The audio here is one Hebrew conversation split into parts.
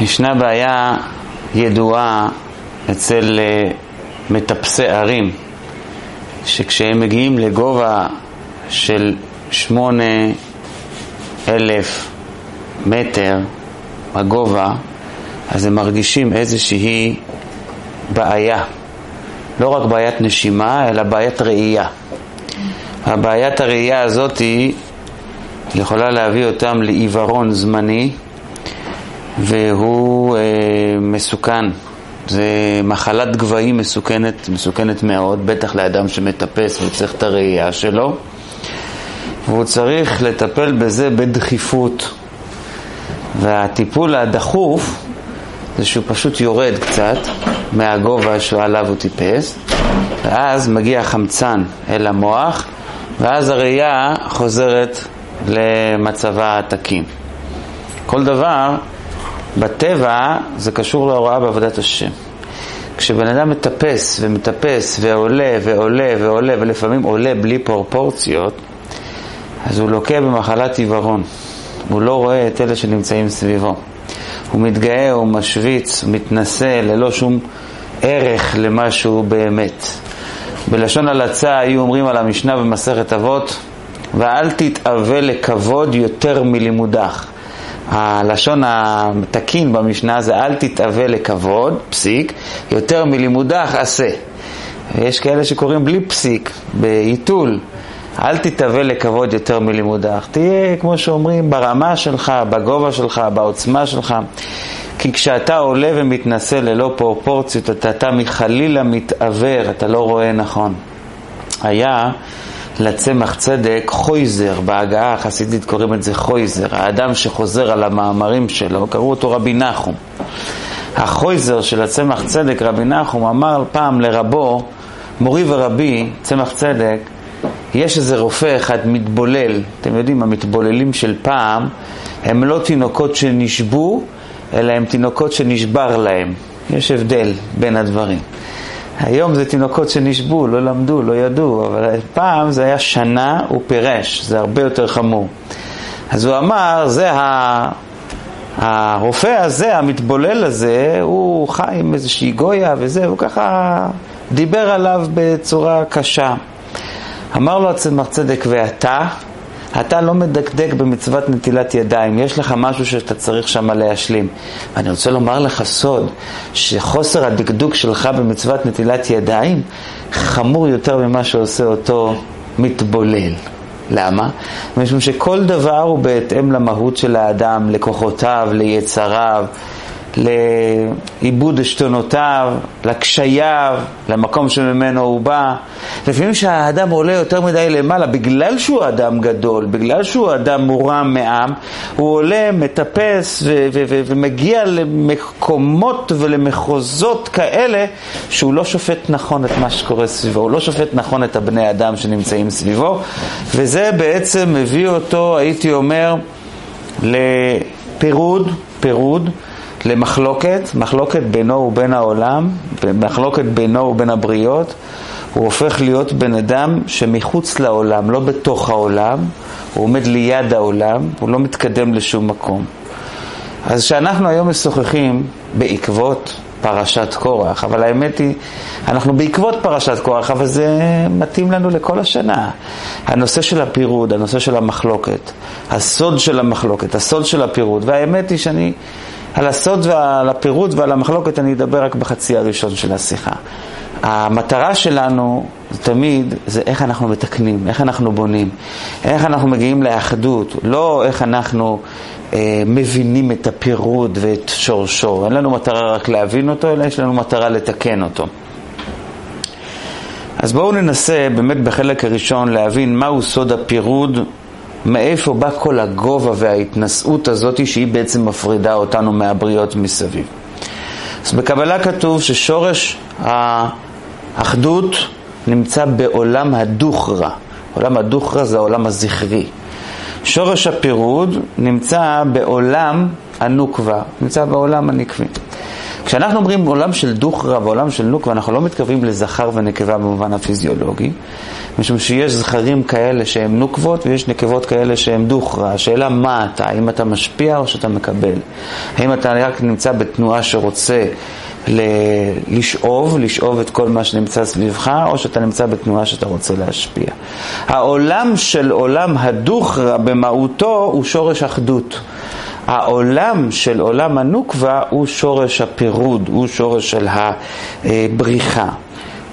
ישנה בעיה ידועה אצל אה, מטפסי ערים, שכשהם מגיעים לגובה של שמונה אלף מטר בגובה, אז הם מרגישים איזושהי בעיה. לא רק בעיית נשימה, אלא בעיית ראייה. הבעיית הראייה הזאת יכולה להביא אותם לעיוורון זמני, והוא אה, מסוכן. זה מחלת גבהים מסוכנת, מסוכנת מאוד, בטח לאדם שמטפס וצריך את הראייה שלו, והוא צריך לטפל בזה בדחיפות. והטיפול הדחוף זה שהוא פשוט יורד קצת מהגובה שעליו הוא טיפס, ואז מגיע חמצן אל המוח, ואז הראייה חוזרת למצבה התקין. כל דבר בטבע זה קשור להוראה בעבודת השם. כשבן אדם מטפס ומטפס ועולה ועולה ועולה ולפעמים עולה בלי פרופורציות, אז הוא לוקה במחלת עיוורון. הוא לא רואה את אלה שנמצאים סביבו. הוא מתגאה, הוא משוויץ, הוא מתנשא ללא שום ערך למה שהוא באמת. בלשון הלצה היו אומרים על המשנה במסכת אבות, ואל תתאווה לכבוד יותר מלימודך. הלשון התקין במשנה זה אל תתאווה לכבוד, פסיק, יותר מלימודך עשה. יש כאלה שקוראים בלי פסיק, בעיתול. אל תתאווה לכבוד יותר מלימודך. תהיה, כמו שאומרים, ברמה שלך, בגובה שלך, בעוצמה שלך. כי כשאתה עולה ומתנשא ללא פרופורציות, אתה, אתה מחלילה מתעוור, אתה לא רואה נכון. היה לצמח צדק חויזר, בהגעה החסידית קוראים את זה חויזר, האדם שחוזר על המאמרים שלו, קראו אותו רבי נחום. החויזר של הצמח צדק, רבי נחום, אמר פעם לרבו, מורי ורבי, צמח צדק, יש איזה רופא אחד מתבולל, אתם יודעים, המתבוללים של פעם הם לא תינוקות שנשבו, אלא הם תינוקות שנשבר להם. יש הבדל בין הדברים. היום זה תינוקות שנשבו, לא למדו, לא ידעו, אבל פעם זה היה שנה ופירש, זה הרבה יותר חמור. אז הוא אמר, זה ה... הרופא הזה, המתבולל הזה, הוא חי עם איזושהי גויה וזה, הוא ככה דיבר עליו בצורה קשה. אמר לו הצמח צדק, ואתה? אתה לא מדקדק במצוות נטילת ידיים, יש לך משהו שאתה צריך שם להשלים. ואני רוצה לומר לך סוד, שחוסר הדקדוק שלך במצוות נטילת ידיים חמור יותר ממה שעושה אותו מתבולל. למה? משום שכל דבר הוא בהתאם למהות של האדם, לכוחותיו, ליצריו, לעיבוד עשתונותיו, לקשייו, למקום שממנו הוא בא. לפעמים כשהאדם עולה יותר מדי למעלה, בגלל שהוא אדם גדול, בגלל שהוא אדם מורם מעם, הוא עולה, מטפס ומגיע למקומות ולמחוזות כאלה שהוא לא שופט נכון את מה שקורה סביבו, הוא לא שופט נכון את הבני אדם שנמצאים סביבו, וזה בעצם מביא אותו, הייתי אומר, לפירוד, פירוד. למחלוקת, מחלוקת בינו ובין העולם, מחלוקת בינו ובין הבריות, הוא הופך להיות בן אדם שמחוץ לעולם, לא בתוך העולם, הוא עומד ליד העולם, הוא לא מתקדם לשום מקום. אז כשאנחנו היום משוחחים בעקבות פרשת קורח, אבל האמת היא, אנחנו בעקבות פרשת קורח, אבל זה מתאים לנו לכל השנה. הנושא של הפירוד, הנושא של המחלוקת, הסוד של המחלוקת, הסוד של הפירוד, והאמת היא שאני... על הסוד ועל הפירוט ועל המחלוקת אני אדבר רק בחצי הראשון של השיחה. המטרה שלנו תמיד זה איך אנחנו מתקנים, איך אנחנו בונים, איך אנחנו מגיעים לאחדות, לא איך אנחנו אה, מבינים את הפירוד ואת שורשו. אין לנו מטרה רק להבין אותו, אלא יש לנו מטרה לתקן אותו. אז בואו ננסה באמת בחלק הראשון להבין מהו סוד הפירוד מאיפה בא כל הגובה וההתנשאות הזאת שהיא בעצם מפרידה אותנו מהבריות מסביב. אז בקבלה כתוב ששורש האחדות נמצא בעולם הדוכרה. עולם הדוכרה זה העולם הזכרי. שורש הפירוד נמצא בעולם הנוקבה, נמצא בעולם הנקבי. כשאנחנו אומרים עולם של דוכרא ועולם של נוקבה, אנחנו לא מתכוונים לזכר ונקבה במובן הפיזיולוגי, משום שיש זכרים כאלה שהם נוקבות ויש נקבות כאלה שהם דוכרא. השאלה מה אתה, האם אתה משפיע או שאתה מקבל? האם אתה רק נמצא בתנועה שרוצה לשאוב, לשאוב את כל מה שנמצא סביבך, או שאתה נמצא בתנועה שאתה רוצה להשפיע. העולם של עולם הדוכרא במהותו הוא שורש אחדות. העולם של עולם הנוקבה הוא שורש הפירוד, הוא שורש של הבריחה.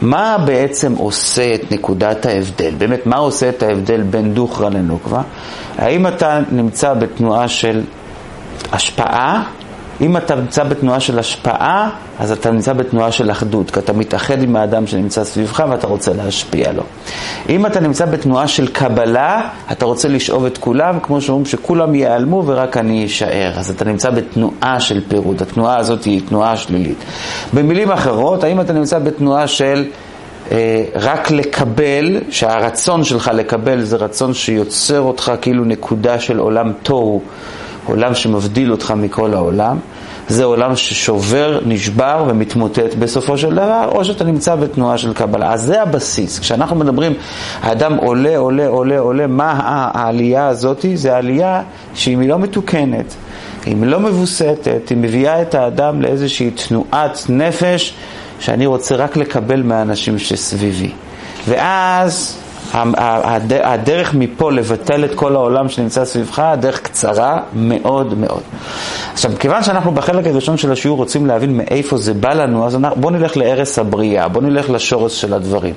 מה בעצם עושה את נקודת ההבדל? באמת, מה עושה את ההבדל בין דוכרא לנוקבה? האם אתה נמצא בתנועה של השפעה אם אתה נמצא בתנועה של השפעה, אז אתה נמצא בתנועה של אחדות, כי אתה מתאחד עם האדם שנמצא סביבך ואתה רוצה להשפיע לו. אם אתה נמצא בתנועה של קבלה, אתה רוצה לשאוב את כולם, כמו שאומרים שכולם ייעלמו ורק אני אשאר. אז אתה נמצא בתנועה של פירוד, התנועה הזאת היא תנועה שלילית. במילים אחרות, האם אתה נמצא בתנועה של... אה, רק לקבל, שהרצון שלך לקבל זה רצון שיוצר אותך כאילו נקודה של עולם תוהו, עולם שמבדיל אותך מכל העולם, זה עולם ששובר, נשבר ומתמוטט בסופו של דבר, או שאתה נמצא בתנועה של קבלה. אז זה הבסיס. כשאנחנו מדברים, האדם עולה, עולה, עולה, עולה, מה העלייה הזאת? זה עלייה שאם היא לא מתוקנת, אם היא לא מבוסתת, היא מביאה את האדם לאיזושהי תנועת נפש שאני רוצה רק לקבל מהאנשים שסביבי. ואז הדרך מפה לבטל את כל העולם שנמצא סביבך, הדרך קצרה מאוד מאוד. עכשיו, כיוון שאנחנו בחלק הראשון של השיעור רוצים להבין מאיפה זה בא לנו, אז בואו נלך לערש הבריאה, בואו נלך לשורש של הדברים.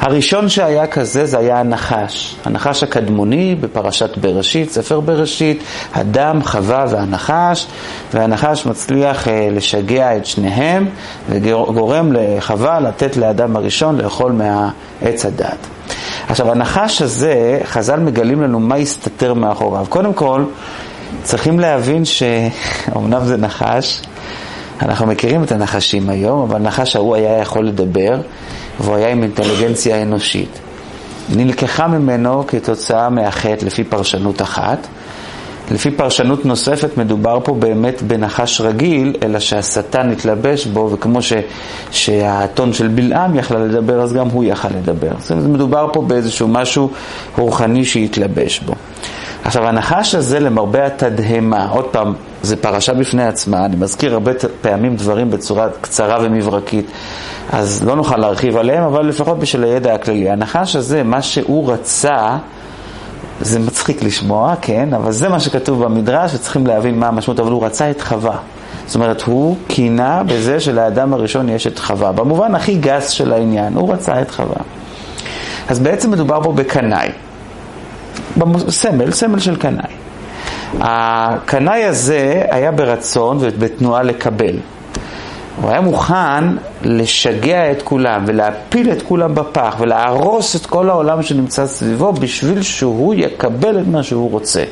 הראשון שהיה כזה זה היה הנחש, הנחש הקדמוני בפרשת בראשית, ספר בראשית, אדם, חווה והנחש, והנחש מצליח אה, לשגע את שניהם וגורם לחווה לתת לאדם הראשון לאכול מהעץ הדת. עכשיו, הנחש הזה, חז"ל מגלים לנו מה הסתתר מאחוריו. קודם כל, צריכים להבין שאומנם זה נחש, אנחנו מכירים את הנחשים היום, אבל הנחש ההוא היה יכול לדבר, והוא היה עם אינטליגנציה אנושית. נלקחה ממנו כתוצאה מהחטא לפי פרשנות אחת. לפי פרשנות נוספת מדובר פה באמת בנחש רגיל, אלא שהשטן התלבש בו, וכמו ש, שהאתון של בלעם יכל לדבר, אז גם הוא יכל לדבר. זאת אומרת, מדובר פה באיזשהו משהו רוחני שהתלבש בו. עכשיו, הנחש הזה למרבה התדהמה, עוד פעם, זה פרשה בפני עצמה, אני מזכיר הרבה פעמים דברים בצורה קצרה ומברקית, אז לא נוכל להרחיב עליהם, אבל לפחות בשביל הידע הכללי. הנחש הזה, מה שהוא רצה, זה מצחיק לשמוע, כן, אבל זה מה שכתוב במדרש, וצריכים להבין מה המשמעות, אבל הוא רצה את חווה. זאת אומרת, הוא קינה בזה שלאדם הראשון יש את חווה. במובן הכי גס של העניין, הוא רצה את חווה. אז בעצם מדובר פה בקנאי. סמל, סמל של קנאי. הקנאי הזה היה ברצון ובתנועה לקבל. הוא היה מוכן לשגע את כולם ולהפיל את כולם בפח ולהרוס את כל העולם שנמצא סביבו בשביל שהוא יקבל את מה שהוא רוצה.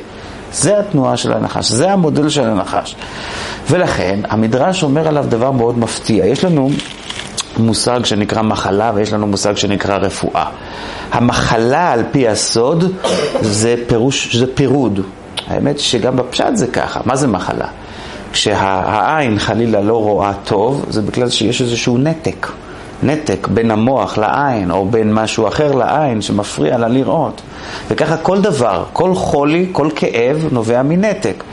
זה התנועה של הנחש, זה המודל של הנחש. ולכן המדרש אומר עליו דבר מאוד מפתיע. יש לנו מושג שנקרא מחלה ויש לנו מושג שנקרא רפואה. המחלה על פי הסוד זה פירוש, זה פירוד. האמת שגם בפשט זה ככה. מה זה מחלה? כשהעין חלילה לא רואה טוב, זה בגלל שיש איזשהו נתק. נתק בין המוח לעין, או בין משהו אחר לעין שמפריע לה לראות. וככה כל דבר, כל חולי, כל כאב נובע מנתק.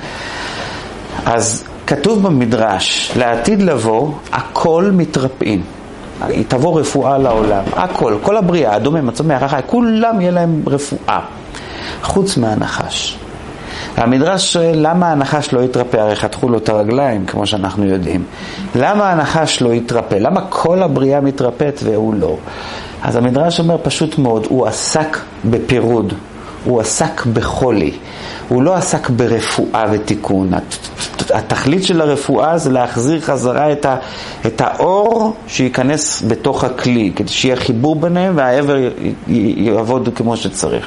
אז כתוב במדרש, לעתיד לבוא, הכל מתרפאים. תבוא רפואה לעולם, הכל, כל הבריאה, הדומם, הצומח, החי, כולם יהיה להם רפואה, חוץ מהנחש. והמדרש שואל למה הנחש לא יתרפא, הרי חתכו לו את הרגליים, כמו שאנחנו יודעים. למה הנחש לא יתרפא? למה כל הבריאה מתרפאת והוא לא? אז המדרש אומר פשוט מאוד, הוא עסק בפירוד, הוא עסק בחולי, הוא לא עסק ברפואה ותיקון. התכלית של הרפואה זה להחזיר חזרה את, ה, את האור שייכנס בתוך הכלי, כדי שיהיה חיבור ביניהם והעבר יעבוד כמו שצריך.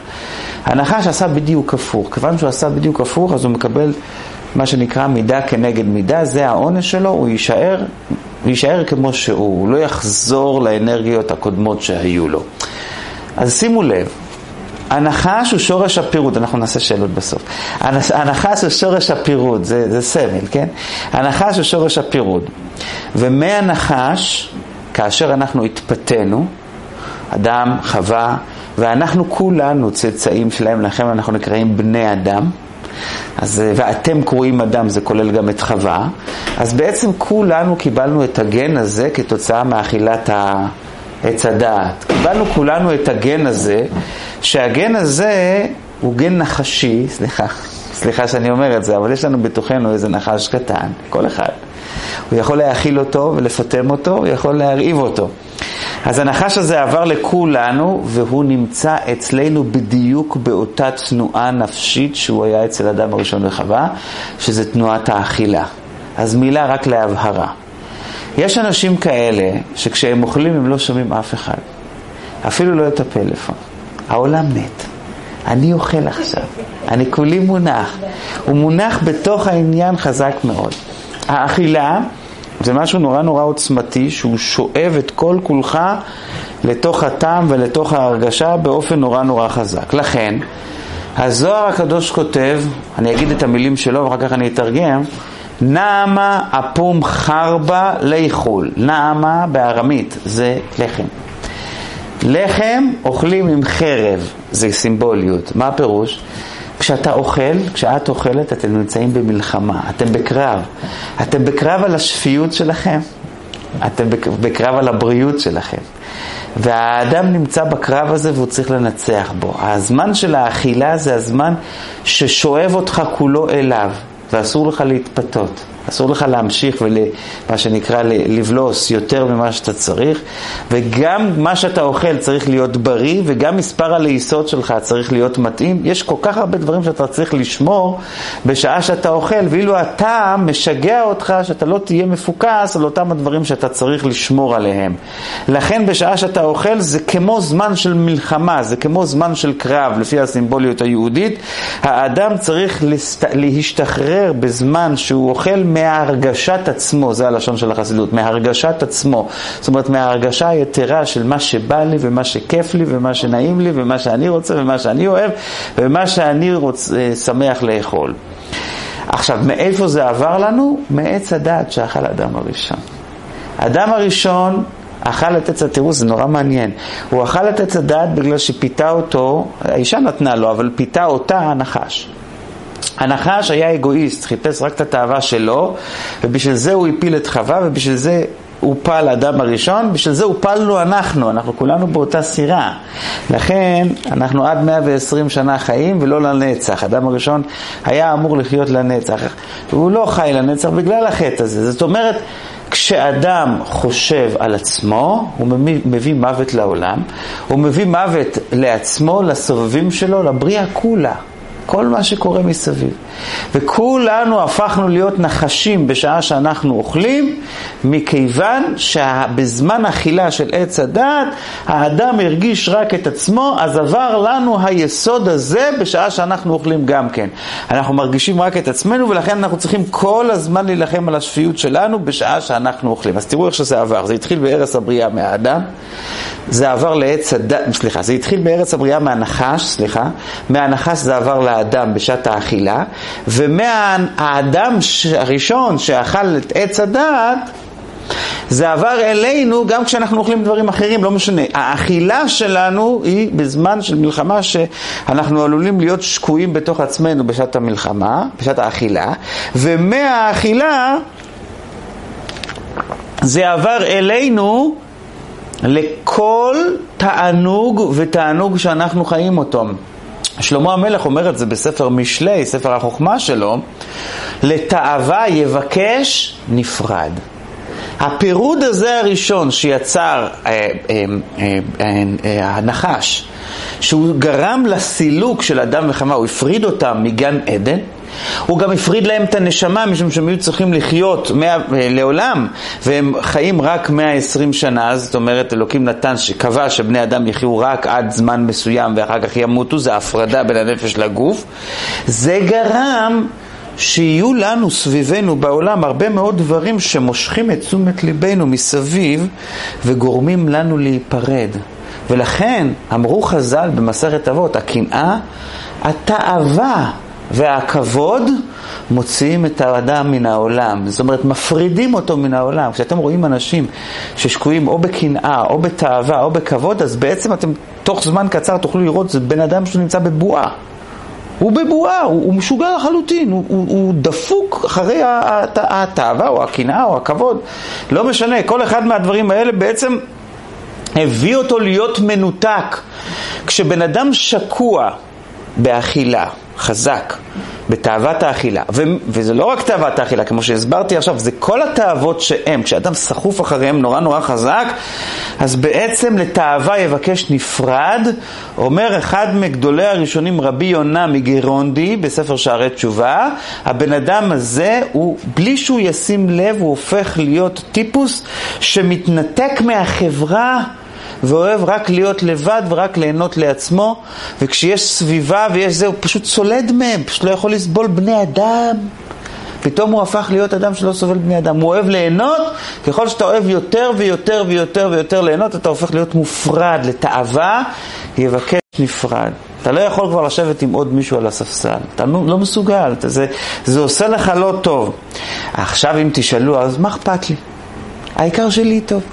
הנחש עשה בדיוק הפוך, כיוון שהוא עשה בדיוק הפוך אז הוא מקבל מה שנקרא מידה כנגד מידה, זה העונש שלו, הוא יישאר, יישאר כמו שהוא, הוא לא יחזור לאנרגיות הקודמות שהיו לו. אז שימו לב, הנחש הוא שורש הפירוד, אנחנו נעשה שאלות בסוף. הנחש הוא שורש הפירוד, זה, זה סמל, כן? הנחש הוא שורש הפירוד. ומהנחש, כאשר אנחנו התפתינו, אדם, חווה, ואנחנו כולנו צאצאים שלהם, לכן אנחנו נקראים בני אדם. אז, ואתם קרואים אדם, זה כולל גם את חווה. אז בעצם כולנו קיבלנו את הגן הזה כתוצאה מאכילת עץ הדעת. קיבלנו כולנו את הגן הזה, שהגן הזה הוא גן נחשי, סליחה, סליחה שאני אומר את זה, אבל יש לנו בתוכנו איזה נחש קטן, כל אחד. הוא יכול להאכיל אותו ולפטם אותו, הוא יכול להרעיב אותו. אז הנחש הזה עבר לכולנו, והוא נמצא אצלנו בדיוק באותה תנועה נפשית שהוא היה אצל אדם הראשון וחווה, שזה תנועת האכילה. אז מילה רק להבהרה. יש אנשים כאלה שכשהם אוכלים הם לא שומעים אף אחד, אפילו לא את הפלאפון. העולם מת. אני אוכל עכשיו, אני כולי מונח. הוא מונח בתוך העניין חזק מאוד. האכילה זה משהו נורא נורא עוצמתי, שהוא שואב את כל כולך לתוך הטעם ולתוך ההרגשה באופן נורא נורא חזק. לכן, הזוהר הקדוש כותב, אני אגיד את המילים שלו ואחר כך אני אתרגם, נעמה אפום חרבה לאכול. נעמה בארמית זה לחם. לחם אוכלים עם חרב, זה סימבוליות. מה הפירוש? כשאתה אוכל, כשאת אוכלת, אתם נמצאים במלחמה, אתם בקרב. אתם בקרב על השפיות שלכם, אתם בקרב על הבריאות שלכם. והאדם נמצא בקרב הזה והוא צריך לנצח בו. הזמן של האכילה זה הזמן ששואב אותך כולו אליו, ואסור לך להתפתות. אסור לך להמשיך ומה שנקרא לבלוס יותר ממה שאתה צריך, וגם מה שאתה אוכל צריך להיות בריא, וגם מספר הלעיסות שלך צריך להיות מתאים. יש כל כך הרבה דברים שאתה צריך לשמור בשעה שאתה אוכל, ואילו אתה משגע אותך שאתה לא תהיה מפוקס על אותם הדברים שאתה צריך לשמור עליהם. לכן בשעה שאתה אוכל זה כמו זמן של מלחמה, זה כמו זמן של קרב, לפי הסימבוליות היהודית. האדם צריך להשתחרר בזמן שהוא אוכל מהרגשת עצמו, זה הלשון של החסידות, מהרגשת עצמו. זאת אומרת, מההרגשה היתרה של מה שבא לי ומה שכיף לי ומה שנעים לי ומה שאני רוצה ומה שאני אוהב ומה שאני רוצ, אה, שמח לאכול. עכשיו, מאיפה זה עבר לנו? מעץ הדעת שאכל האדם הראשון. האדם הראשון אכל את עץ הדעת, תראו, זה נורא מעניין. הוא אכל את עץ הדעת בגלל שפיתה אותו, האישה נתנה לו, אבל פיתה אותה הנחש. הנחש היה אגואיסט, חיפש רק את התאווה שלו, ובשביל זה הוא הפיל את חווה, ובשביל זה הופל האדם הראשון, בשביל זה הופלנו אנחנו, אנחנו כולנו באותה סירה. לכן אנחנו עד 120 שנה חיים ולא לנצח. האדם הראשון היה אמור לחיות לנצח, והוא לא חי לנצח בגלל החטא הזה. זאת אומרת, כשאדם חושב על עצמו, הוא מביא, מביא מוות לעולם, הוא מביא מוות לעצמו, לסובבים שלו, לבריאה כולה. כל מה שקורה מסביב. וכולנו הפכנו להיות נחשים בשעה שאנחנו אוכלים, מכיוון שבזמן אכילה של עץ הדת, האדם הרגיש רק את עצמו, אז עבר לנו היסוד הזה בשעה שאנחנו אוכלים גם כן. אנחנו מרגישים רק את עצמנו, ולכן אנחנו צריכים כל הזמן להילחם על השפיות שלנו בשעה שאנחנו אוכלים. אז תראו איך שזה עבר. זה התחיל בארץ הבריאה מהאדם, זה עבר לעץ הדת, סליחה, זה התחיל בארץ הבריאה מהנחש, סליחה, מהנחש זה עבר לאדם בשעת האכילה, ומהאדם הראשון שאכל את עץ הדעת, זה עבר אלינו גם כשאנחנו אוכלים דברים אחרים, לא משנה. האכילה שלנו היא בזמן של מלחמה שאנחנו עלולים להיות שקועים בתוך עצמנו בשעת המלחמה, בשעת האכילה, ומהאכילה זה עבר אלינו לכל תענוג ותענוג שאנחנו חיים אותו. שלמה המלך אומר את זה בספר משלי, ספר החוכמה שלו, לתאווה יבקש נפרד. הפירוד הזה הראשון שיצר אה, אה, אה, אה, אה, הנחש, שהוא גרם לסילוק של אדם וחמה, הוא הפריד אותם מגן עדן, הוא גם הפריד להם את הנשמה משום שהם היו צריכים לחיות מאה, לעולם והם חיים רק 120 שנה, זאת אומרת אלוקים נתן, שקבע שבני אדם יחיו רק עד זמן מסוים ואחר כך ימותו, זה הפרדה בין הנפש לגוף. זה גרם שיהיו לנו סביבנו בעולם הרבה מאוד דברים שמושכים את תשומת ליבנו מסביב וגורמים לנו להיפרד. ולכן אמרו חז"ל במסכת אבות, הקנאה, התאווה והכבוד מוציאים את האדם מן העולם. זאת אומרת, מפרידים אותו מן העולם. כשאתם רואים אנשים ששקועים או בקנאה, או בתאווה, או בכבוד, אז בעצם אתם תוך זמן קצר תוכלו לראות, זה בן אדם שנמצא בבועה. הוא בבועה, הוא, הוא משוגע לחלוטין, הוא, הוא, הוא דפוק אחרי התאווה או הקנאה או הכבוד. לא משנה, כל אחד מהדברים האלה בעצם הביא אותו להיות מנותק. כשבן אדם שקוע באכילה, חזק, בתאוות האכילה, ו- וזה לא רק תאוות האכילה, כמו שהסברתי עכשיו, זה כל התאוות שהם, כשאדם סחוף אחריהם נורא נורא חזק, אז בעצם לתאווה יבקש נפרד, אומר אחד מגדולי הראשונים, רבי יונה מגרונדי, בספר שערי תשובה, הבן אדם הזה, הוא, בלי שהוא ישים לב, הוא הופך להיות טיפוס שמתנתק מהחברה. ואוהב רק להיות לבד ורק ליהנות לעצמו, וכשיש סביבה ויש זה, הוא פשוט סולד מהם, פשוט לא יכול לסבול בני אדם. פתאום הוא הפך להיות אדם שלא סובל בני אדם. הוא אוהב ליהנות, ככל שאתה אוהב יותר ויותר ויותר ויותר ליהנות, אתה הופך להיות מופרד לתאווה, יבקש נפרד. אתה לא יכול כבר לשבת עם עוד מישהו על הספסל, אתה לא, לא מסוגל, אתה, זה, זה עושה לך לא טוב. עכשיו אם תשאלו, אז מה אכפת לי? העיקר שלי טוב,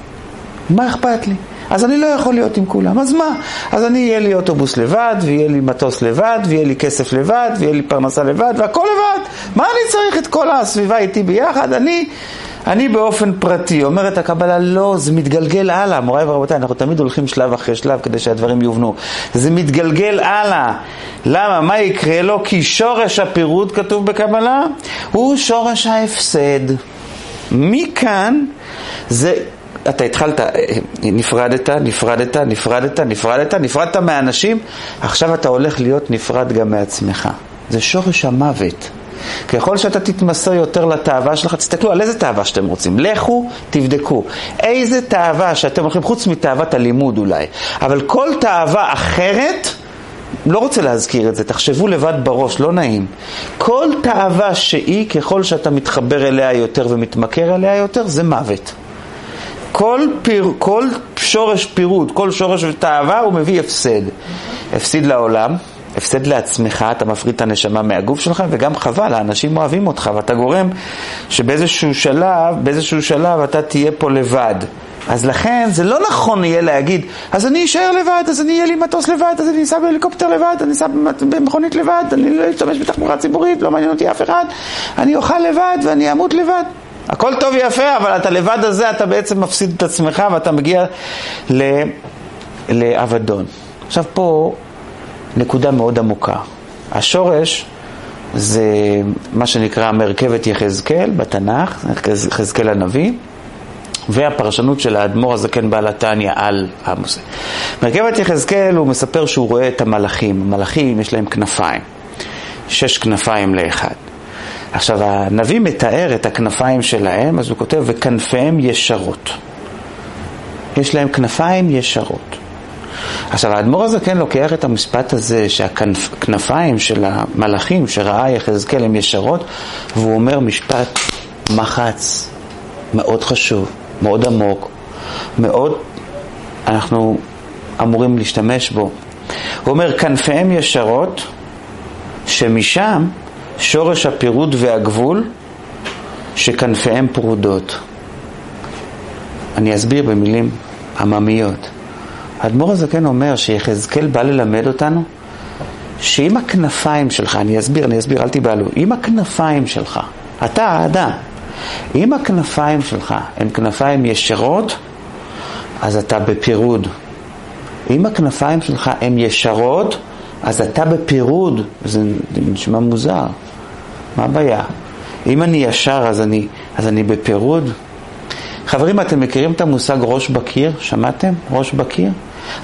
מה אכפת לי? אז אני לא יכול להיות עם כולם, אז מה? אז אני, יהיה לי אוטובוס לבד, ויהיה לי מטוס לבד, ויהיה לי כסף לבד, ויהיה לי פרנסה לבד, והכל לבד. מה אני צריך את כל הסביבה איתי ביחד? אני... אני באופן פרטי, אומרת הקבלה, לא, זה מתגלגל הלאה. מוריי ורבותיי, אנחנו תמיד הולכים שלב אחרי שלב כדי שהדברים יובנו. זה מתגלגל הלאה. למה? מה יקרה לו? כי שורש הפירוד, כתוב בקבלה, הוא שורש ההפסד. מכאן זה אתה התחלת, אה, נפרדת, נפרדת, נפרדת, נפרדת, נפרדת מהאנשים, עכשיו אתה הולך להיות נפרד גם מעצמך. זה שורש המוות. ככל שאתה תתמסר יותר לתאווה שלך, תסתכלו על איזה תאווה שאתם רוצים. לכו, תבדקו. איזה תאווה שאתם הולכים, חוץ מתאוות הלימוד אולי, אבל כל תאווה אחרת, לא רוצה להזכיר את זה, תחשבו לבד בראש, לא נעים. כל תאווה שהיא, ככל שאתה מתחבר אליה יותר ומתמכר אליה יותר, זה מוות. כל, פיר, כל שורש פירוד, כל שורש תאווה הוא מביא הפסד. הפסיד לעולם, הפסד לעצמך, אתה מפריד את הנשמה מהגוף שלך, וגם חבל, האנשים אוהבים אותך, ואתה גורם שבאיזשהו שלב, באיזשהו שלב אתה תהיה פה לבד. אז לכן זה לא נכון יהיה להגיד, אז אני אשאר לבד, אז אני אהיה לי מטוס לבד, אז אני אסע בהליקופטר לבד, אני אסע במכונית לבד, אני לא אשתמש בתחבורה ציבורית, לא מעניין אותי אף אחד, אני אוכל לבד ואני אמות לבד. הכל טוב ויפה, אבל אתה לבד הזה, אתה בעצם מפסיד את עצמך ואתה מגיע לאבדון. עכשיו פה נקודה מאוד עמוקה. השורש זה מה שנקרא מרכבת יחזקאל בתנ"ך, יחזקאל הנביא, והפרשנות של האדמו"ר הזקן בעל התניא על עמוס. מרכבת יחזקאל הוא מספר שהוא רואה את המלאכים. המלאכים יש להם כנפיים, שש כנפיים לאחד. עכשיו, הנביא מתאר את הכנפיים שלהם, אז הוא כותב, וכנפיהם ישרות. יש להם כנפיים ישרות. עכשיו, האדמו"ר הזה כן לוקח את המשפט הזה, שהכנפיים של המלאכים שראה יחזקאל הם ישרות, והוא אומר משפט מחץ, מאוד חשוב, מאוד עמוק, מאוד, אנחנו אמורים להשתמש בו. הוא אומר, כנפיהם ישרות, שמשם שורש הפירוד והגבול שכנפיהם פרודות. אני אסביר במילים עממיות. האדמו"ר הזקן אומר שיחזקאל בא ללמד אותנו שאם הכנפיים שלך, אני אסביר, אני אסביר, אל תיבהלו, אם הכנפיים שלך, אתה האדם, אם הכנפיים שלך הן כנפיים ישרות, אז אתה בפירוד. אם הכנפיים שלך הן ישרות, אז אתה בפירוד, זה נשמע מוזר. מה הבעיה? אם אני ישר אז אני, אז אני בפירוד? חברים, אתם מכירים את המושג ראש בקיר? שמעתם? ראש בקיר?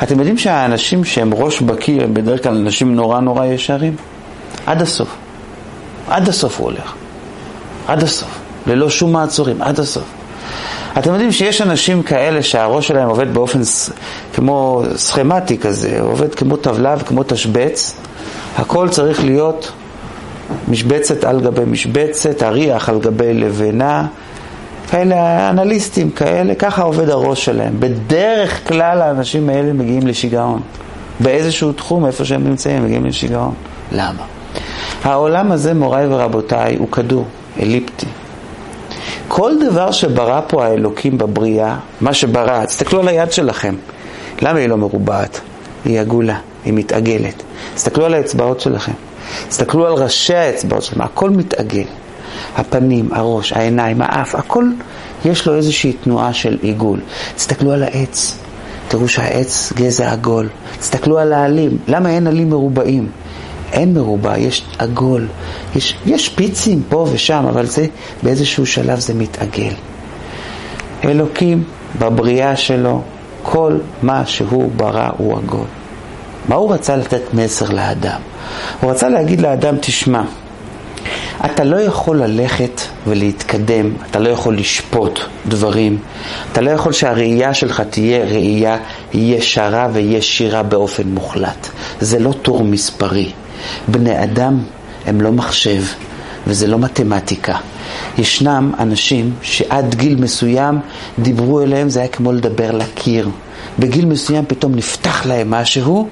אתם יודעים שהאנשים שהם ראש בקיר הם בדרך כלל אנשים נורא נורא ישרים? עד הסוף. עד הסוף הוא הולך. עד הסוף. ללא שום מעצורים, עד הסוף. אתם יודעים שיש אנשים כאלה שהראש שלהם עובד באופן כמו סכמטי כזה, עובד כמו טבלה וכמו תשבץ, הכל צריך להיות משבצת על גבי משבצת, אריח על גבי לבנה, כאלה אנליסטים כאלה, ככה עובד הראש שלהם. בדרך כלל האנשים האלה מגיעים לשיגעון. באיזשהו תחום, איפה שהם נמצאים, מגיעים לשיגעון. למה? העולם הזה, מוריי ורבותיי, הוא כדור, אליפטי. כל דבר שברא פה האלוקים בבריאה, מה שברא, תסתכלו על היד שלכם. למה היא לא מרובעת? היא עגולה, היא מתעגלת. תסתכלו על האצבעות שלכם. תסתכלו על ראשי האצבעות שלכם, הכל מתעגל. הפנים, הראש, העיניים, האף, הכל יש לו איזושהי תנועה של עיגול. תסתכלו על העץ, תראו שהעץ גזע עגול. תסתכלו על העלים, למה אין עלים מרובעים? אין מרובע, יש עגול. יש, יש פיצים פה ושם, אבל זה באיזשהו שלב זה מתעגל. אלוקים, בבריאה שלו, כל מה שהוא ברא הוא עגול. מה הוא רצה לתת מסר לאדם? הוא רצה להגיד לאדם, תשמע, אתה לא יכול ללכת ולהתקדם, אתה לא יכול לשפוט דברים, אתה לא יכול שהראייה שלך תהיה ראייה ישרה וישירה באופן מוחלט. זה לא טור מספרי. בני אדם הם לא מחשב וזה לא מתמטיקה. ישנם אנשים שעד גיל מסוים דיברו אליהם, זה היה כמו לדבר לקיר. בגיל מסוים פתאום נפתח להם משהו,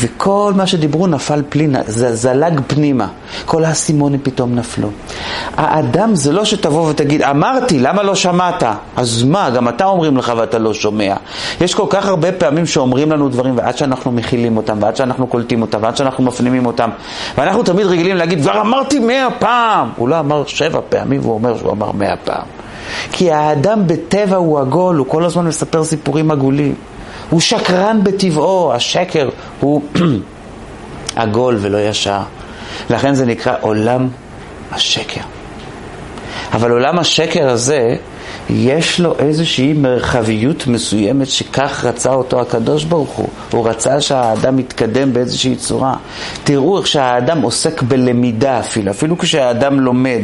וכל מה שדיברו נפל פלינה, זלג פנימה. כל האסימונים פתאום נפלו. האדם זה לא שתבוא ותגיד, אמרתי, למה לא שמעת? אז מה, גם אתה אומרים לך ואתה לא שומע. יש כל כך הרבה פעמים שאומרים לנו דברים, ועד שאנחנו מכילים אותם, ועד שאנחנו קולטים אותם, ועד שאנחנו מפנימים אותם, ואנחנו תמיד רגילים להגיד, כבר אמרתי מאה פעם. הוא לא אמר שבע פעמים, והוא אומר שהוא אמר מאה פעם. כי האדם בטבע הוא עגול, הוא כל הזמן מספר סיפורים עגולים. הוא שקרן בטבעו, השקר הוא עגול ולא ישר. לכן זה נקרא עולם השקר. אבל עולם השקר הזה, יש לו איזושהי מרחביות מסוימת שכך רצה אותו הקדוש ברוך הוא. הוא רצה שהאדם יתקדם באיזושהי צורה. תראו איך שהאדם עוסק בלמידה אפילו, אפילו כשהאדם לומד.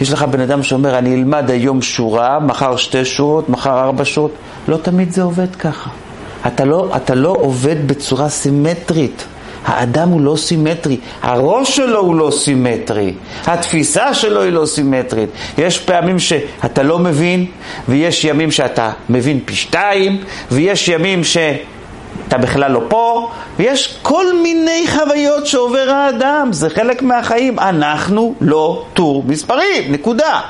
יש לך בן אדם שאומר, אני אלמד היום שורה, מחר שתי שורות, מחר ארבע שורות. לא תמיד זה עובד ככה. אתה לא, אתה לא עובד בצורה סימטרית. האדם הוא לא סימטרי, הראש שלו הוא לא סימטרי, התפיסה שלו היא לא סימטרית. יש פעמים שאתה לא מבין, ויש ימים שאתה מבין פי שתיים, ויש ימים שאתה בכלל לא פה, ויש כל מיני חוויות שעובר האדם, זה חלק מהחיים. אנחנו לא טור מספרים, נקודה.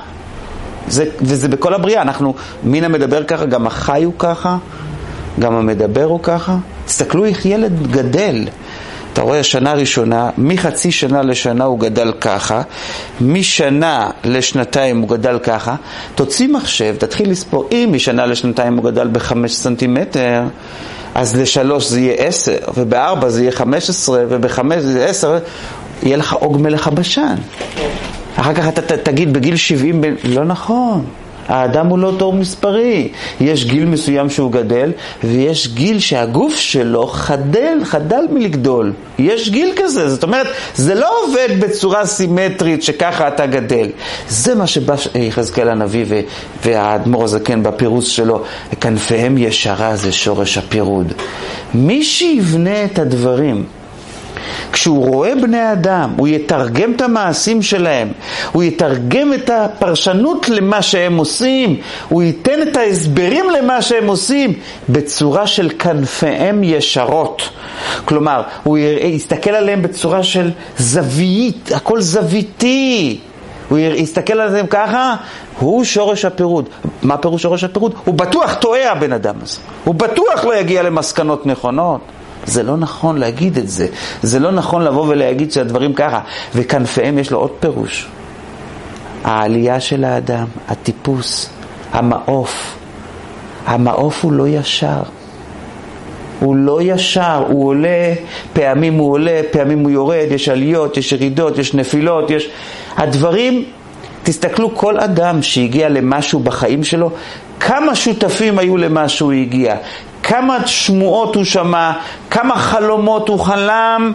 זה, וזה בכל הבריאה, אנחנו, מינה מדבר ככה, גם החי הוא ככה, גם המדבר הוא ככה. תסתכלו איך ילד גדל. אתה רואה, שנה ראשונה, מחצי שנה לשנה הוא גדל ככה, משנה לשנתיים הוא גדל ככה. תוציא מחשב, תתחיל לספור, אם משנה לשנתיים הוא גדל בחמש סנטימטר, אז לשלוש זה יהיה עשר, ובארבע זה יהיה חמש עשרה, ובחמש זה עשר, יהיה לך עוג מלך הבשן. אחר כך אתה תגיד בגיל שבעים, לא נכון. האדם הוא לא תור מספרי. יש גיל מסוים שהוא גדל, ויש גיל שהגוף שלו חדל, חדל מלגדול. יש גיל כזה, זאת אומרת, זה לא עובד בצורה סימטרית שככה אתה גדל. זה מה שבא יחזקאל הנביא והאדמו"ר הזקן בפירוש שלו, כנפיהם ישרה זה שורש הפירוד. מי שיבנה את הדברים כשהוא רואה בני אדם, הוא יתרגם את המעשים שלהם, הוא יתרגם את הפרשנות למה שהם עושים, הוא ייתן את ההסברים למה שהם עושים בצורה של כנפיהם ישרות. כלומר, הוא יסתכל עליהם בצורה של זווית, הכל זוויתי. הוא יסתכל על זה ככה, הוא שורש הפירוד. מה פירוש שורש הפירוד? הוא בטוח טועה הבן אדם הזה. הוא בטוח לא יגיע למסקנות נכונות. זה לא נכון להגיד את זה. זה לא נכון לבוא ולהגיד שהדברים ככה. וכנפיהם יש לו עוד פירוש. העלייה של האדם, הטיפוס, המעוף. המעוף הוא לא ישר. הוא לא ישר, הוא עולה, פעמים הוא עולה, פעמים הוא יורד, יש עליות, יש ירידות, יש נפילות, יש... הדברים, תסתכלו, כל אדם שהגיע למשהו בחיים שלו, כמה שותפים היו למה שהוא הגיע, כמה שמועות הוא שמע, כמה חלומות הוא חלם,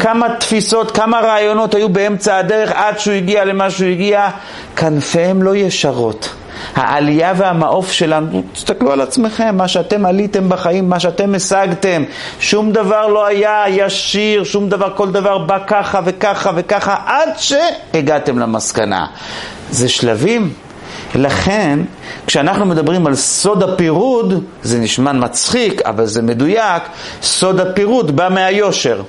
כמה תפיסות, כמה רעיונות היו באמצע הדרך עד שהוא הגיע למה שהוא הגיע, כנפיהם לא ישרות. העלייה והמעוף שלנו, תסתכלו על עצמכם, מה שאתם עליתם בחיים, מה שאתם השגתם, שום דבר לא היה ישיר, שום דבר, כל דבר בא ככה וככה וככה, עד שהגעתם למסקנה. זה שלבים. לכן, כשאנחנו מדברים על סוד הפירוד, זה נשמע מצחיק, אבל זה מדויק, סוד הפירוד בא מהיושר.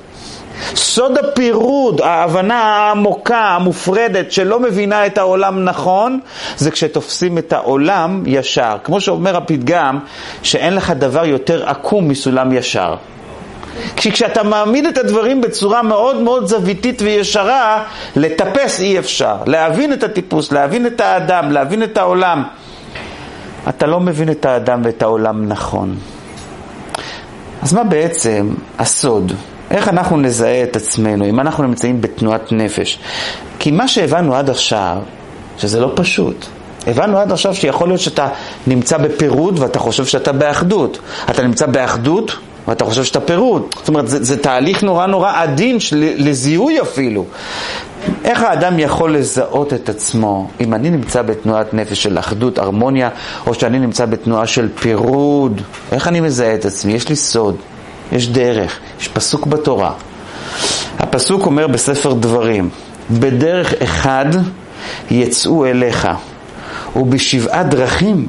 סוד הפירוד, ההבנה העמוקה, המופרדת, שלא מבינה את העולם נכון, זה כשתופסים את העולם ישר. כמו שאומר הפתגם, שאין לך דבר יותר עקום מסולם ישר. כשאתה מעמיד את הדברים בצורה מאוד מאוד זוויתית וישרה, לטפס אי אפשר. להבין את הטיפוס, להבין את האדם, להבין את העולם. אתה לא מבין את האדם ואת העולם נכון. אז מה בעצם הסוד? איך אנחנו נזהה את עצמנו, אם אנחנו נמצאים בתנועת נפש? כי מה שהבנו עד עכשיו, שזה לא פשוט. הבנו עד עכשיו שיכול להיות שאתה נמצא בפירוד ואתה חושב שאתה באחדות. אתה נמצא באחדות ואתה חושב שאתה פירוד. זאת אומרת, זה, זה תהליך נורא נורא עדין של, לזיהוי אפילו. איך האדם יכול לזהות את עצמו אם אני נמצא בתנועת נפש של אחדות, הרמוניה, או שאני נמצא בתנועה של פירוד? איך אני מזהה את עצמי? יש לי סוד, יש דרך, יש פסוק בתורה. הפסוק אומר בספר דברים, בדרך אחד יצאו אליך, ובשבעה דרכים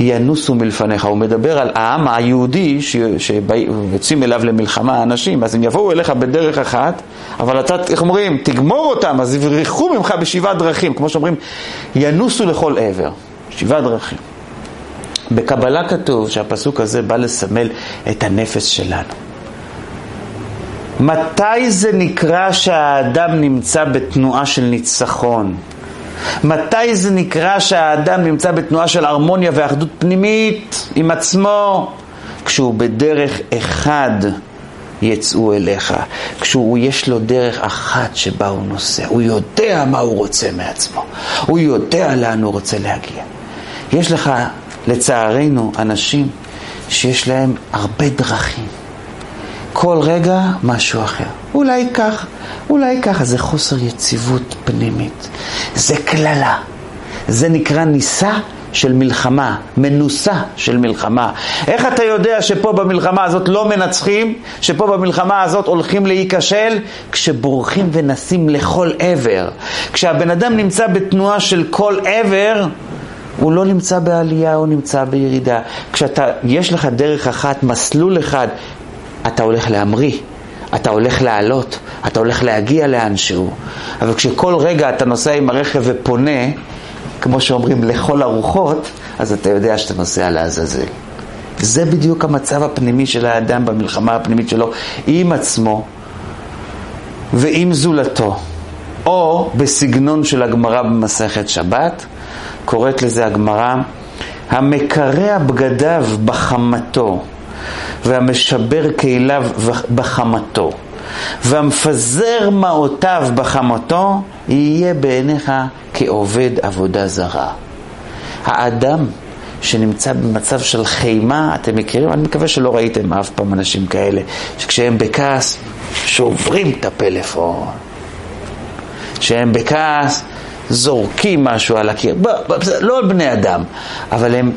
ינוסו מלפניך. הוא מדבר על העם היהודי שיוצאים אליו למלחמה אנשים, אז הם יבואו אליך בדרך אחת, אבל אתה, איך אומרים, תגמור אותם, אז יברחו ממך בשבעה דרכים, כמו שאומרים, ינוסו לכל עבר, שבעה דרכים. בקבלה כתוב שהפסוק הזה בא לסמל את הנפש שלנו. מתי זה נקרא שהאדם נמצא בתנועה של ניצחון? מתי זה נקרא שהאדם נמצא בתנועה של הרמוניה ואחדות פנימית עם עצמו? כשהוא בדרך אחד יצאו אליך, כשהוא יש לו דרך אחת שבה הוא נוסע, הוא יודע מה הוא רוצה מעצמו, הוא יודע לאן הוא רוצה להגיע. יש לך, לצערנו, אנשים שיש להם הרבה דרכים. כל רגע משהו אחר. אולי כך, אולי ככה, זה חוסר יציבות פנימית. זה קללה. זה נקרא ניסה של מלחמה, מנוסה של מלחמה. איך אתה יודע שפה במלחמה הזאת לא מנצחים, שפה במלחמה הזאת הולכים להיכשל? כשבורחים ונסים לכל עבר. כשהבן אדם נמצא בתנועה של כל עבר, הוא לא נמצא בעלייה, הוא נמצא בירידה. כשאתה, יש לך דרך אחת, מסלול אחד, אתה הולך להמריא, אתה הולך לעלות, אתה הולך להגיע לאנשהו. אבל כשכל רגע אתה נוסע עם הרכב ופונה, כמו שאומרים, לכל הרוחות, אז אתה יודע שאתה נוסע לעזאזל. זה בדיוק המצב הפנימי של האדם במלחמה הפנימית שלו עם עצמו ועם זולתו. או בסגנון של הגמרא במסכת שבת, קוראת לזה הגמרא, המקרע בגדיו בחמתו. והמשבר כליו בחמתו, והמפזר מעותיו בחמתו, יהיה בעיניך כעובד עבודה זרה. האדם שנמצא במצב של חימה, אתם מכירים? אני מקווה שלא ראיתם אף פעם אנשים כאלה, שכשהם בכעס, שוברים את הפלאפון. כשהם בכעס, זורקים משהו על הקיר. לא על בני אדם, אבל הם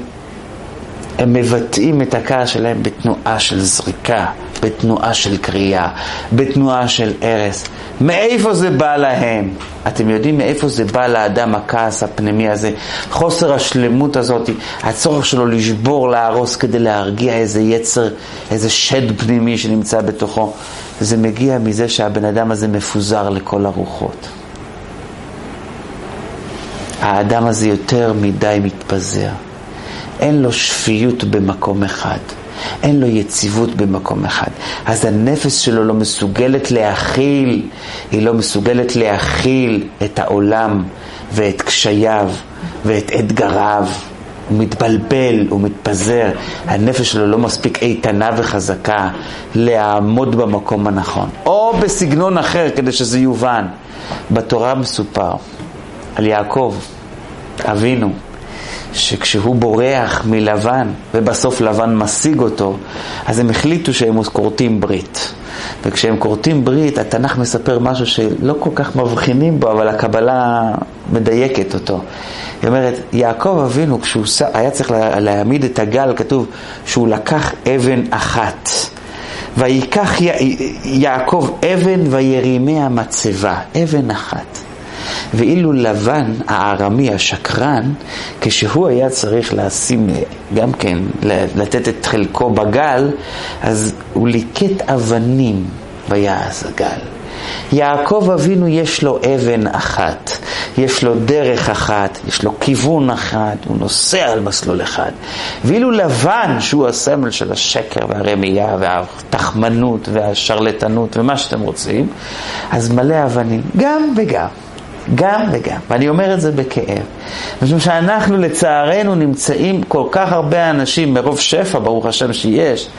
הם מבטאים את הכעס שלהם בתנועה של זריקה, בתנועה של קריאה, בתנועה של הרס. מאיפה זה בא להם? אתם יודעים מאיפה זה בא לאדם הכעס הפנימי הזה? חוסר השלמות הזאת, הצורך שלו לשבור, להרוס כדי להרגיע איזה יצר, איזה שד פנימי שנמצא בתוכו. זה מגיע מזה שהבן אדם הזה מפוזר לכל הרוחות. האדם הזה יותר מדי מתפזר. אין לו שפיות במקום אחד. אין לו יציבות במקום אחד. אז הנפש שלו לא מסוגלת להכיל, היא לא מסוגלת להכיל את העולם ואת קשייו ואת אתגריו. הוא מתבלבל, הוא מתפזר, הנפש שלו לא מספיק איתנה וחזקה לעמוד במקום הנכון. או בסגנון אחר כדי שזה יובן. בתורה מסופר על יעקב, אבינו, שכשהוא בורח מלבן ובסוף לבן משיג אותו, אז הם החליטו שהם כורתים ברית. וכשהם כורתים ברית, התנ"ך מספר משהו שלא כל כך מבחינים בו, אבל הקבלה מדייקת אותו. היא אומרת, יעקב אבינו, כשהוא היה צריך להעמיד את הגל, כתוב שהוא לקח אבן אחת. ויקח יעקב אבן וירימי המצבה, אבן אחת. ואילו לבן, הארמי, השקרן, כשהוא היה צריך לשים, גם כן, לתת את חלקו בגל, אז הוא ליקט אבנים ויעש הגל. יעקב אבינו יש לו אבן אחת, יש לו דרך אחת, יש לו כיוון אחד, הוא נוסע על מסלול אחד. ואילו לבן, שהוא הסמל של השקר והרמייה והתחמנות והשרלטנות ומה שאתם רוצים, אז מלא אבנים, גם וגם. גם וגם, ואני אומר את זה בכאב. משום שאנחנו לצערנו נמצאים כל כך הרבה אנשים מרוב שפע, ברוך השם שיש,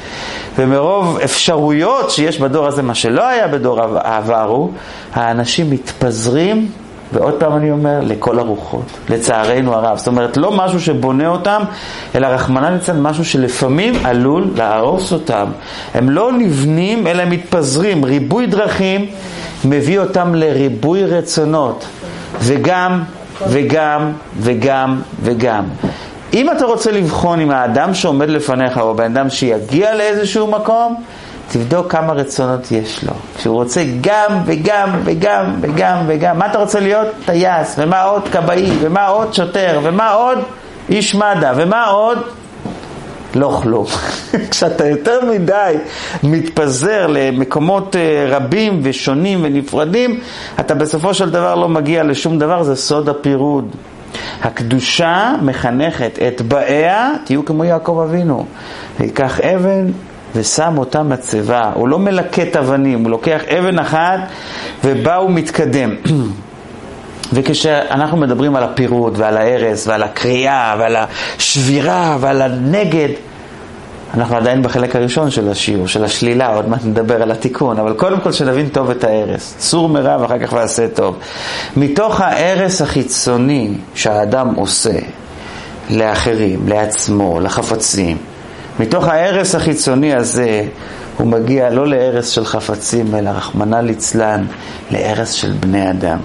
ומרוב אפשרויות שיש בדור הזה, מה שלא היה בדור העבר הוא, האנשים מתפזרים, ועוד פעם אני אומר, לכל הרוחות, לצערנו הרב. זאת אומרת, לא משהו שבונה אותם, אלא רחמנא ליצלן, משהו שלפעמים עלול להרוס אותם. הם לא נבנים, אלא מתפזרים. ריבוי דרכים מביא אותם לריבוי רצונות, וגם, וגם, וגם, וגם. אם אתה רוצה לבחון אם האדם שעומד לפניך הוא בן אדם שיגיע לאיזשהו מקום, תבדוק כמה רצונות יש לו. כשהוא רוצה גם וגם וגם וגם וגם, מה אתה רוצה להיות? טייס, ומה עוד? כבאי, ומה עוד? שוטר, ומה עוד? איש מד"א, ומה עוד? לא כלום. כשאתה יותר מדי מתפזר למקומות אה, רבים ושונים ונפרדים, אתה בסופו של דבר לא מגיע לשום דבר, זה סוד הפירוד. הקדושה מחנכת את באיה, תהיו כמו יעקב אבינו. ייקח אבן ושם אותה מצבה. הוא לא מלקט אבנים, הוא לוקח אבן אחת ובה הוא מתקדם. וכשאנחנו מדברים על הפירוד ועל ההרס ועל הקריאה ועל השבירה ועל הנגד, אנחנו עדיין בחלק הראשון של השיעור, של השלילה, עוד מעט נדבר על התיקון, אבל קודם כל שנבין טוב את ההרס. צור מרע ואחר כך ועשה טוב. מתוך ההרס החיצוני שהאדם עושה לאחרים, לעצמו, לחפצים, מתוך ההרס החיצוני הזה הוא מגיע לא להרס של חפצים, אלא רחמנא ליצלן, להרס של בני אדם.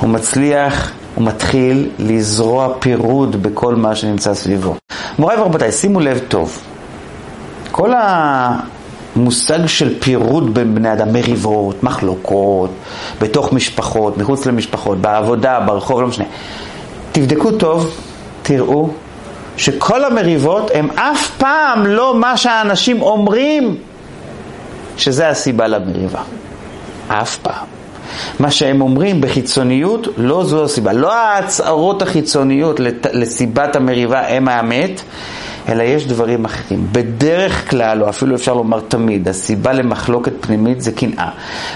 הוא מצליח, הוא מתחיל לזרוע פירוד בכל מה שנמצא סביבו. מוריי ורבותיי, שימו לב טוב. כל המושג של פירוד בין בני אדם, מריבות, מחלוקות, בתוך משפחות, מחוץ למשפחות, בעבודה, ברחוב, לא משנה. תבדקו טוב, תראו שכל המריבות הם אף פעם לא מה שהאנשים אומרים שזה הסיבה למריבה. אף פעם. מה שהם אומרים בחיצוניות, לא זו הסיבה. לא ההצהרות החיצוניות לסיבת המריבה הם האמת, אלא יש דברים אחרים. בדרך כלל, או אפילו אפשר לומר תמיד, הסיבה למחלוקת פנימית זה קנאה.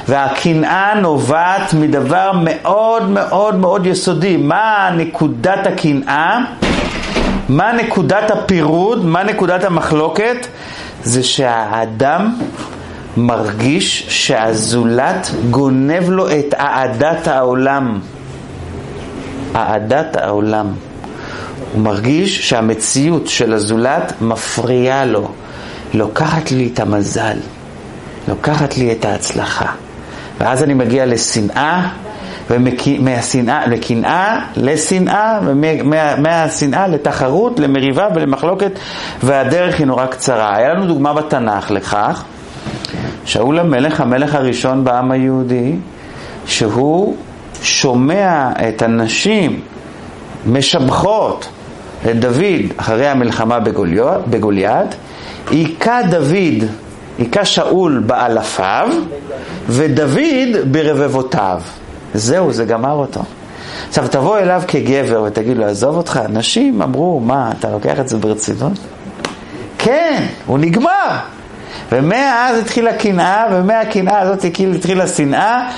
והקנאה נובעת מדבר מאוד מאוד מאוד יסודי. מה נקודת הקנאה? מה נקודת הפירוד? מה נקודת המחלוקת? זה שהאדם מרגיש שהזולת גונב לו את אהדת העולם. אהדת העולם. הוא מרגיש שהמציאות של הזולת מפריעה לו, לוקחת לי את המזל, לוקחת לי את ההצלחה. ואז אני מגיע לשנאה, ומהשנאה לקנאה, לשנאה, ומהשנאה לתחרות, למריבה ולמחלוקת, והדרך היא נורא קצרה. היה לנו דוגמה בתנ"ך לכך, שאול המלך, המלך הראשון בעם היהודי, שהוא שומע את הנשים משבחות את דוד אחרי המלחמה בגוליית, היכה דוד, היכה שאול באלפיו, ודוד ברבבותיו. זהו, זה גמר אותו. עכשיו תבוא אליו כגבר ותגיד לו, עזוב אותך, נשים אמרו, מה, אתה לוקח את זה ברצינות? כן, הוא נגמר. ומאז התחילה קנאה, ומהקנאה הזאת התחילה שנאה.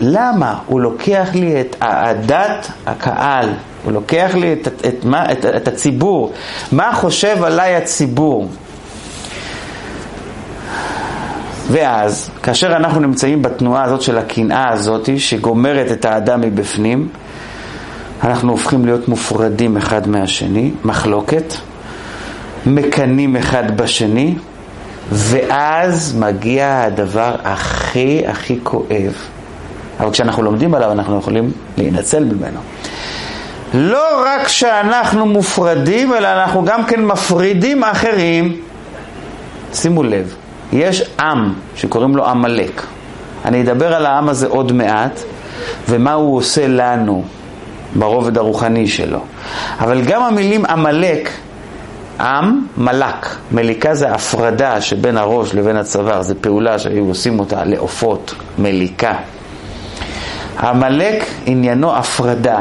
למה? הוא לוקח לי את אהדת הקהל, הוא לוקח לי את, את, את, את, את הציבור. מה חושב עליי הציבור? ואז, כאשר אנחנו נמצאים בתנועה הזאת של הקנאה הזאת, שגומרת את האדם מבפנים, אנחנו הופכים להיות מופרדים אחד מהשני, מחלוקת, מקנאים אחד בשני, ואז מגיע הדבר הכי הכי כואב. אבל כשאנחנו לומדים עליו אנחנו יכולים להינצל ממנו. לא רק שאנחנו מופרדים, אלא אנחנו גם כן מפרידים אחרים. שימו לב, יש עם שקוראים לו עמלק. אני אדבר על העם הזה עוד מעט, ומה הוא עושה לנו ברובד הרוחני שלו. אבל גם המילים עמלק, עם, מלק. מליקה זה הפרדה שבין הראש לבין הצוואר, זו פעולה שהיו עושים אותה לעופות, מליקה. עמלק עניינו הפרדה.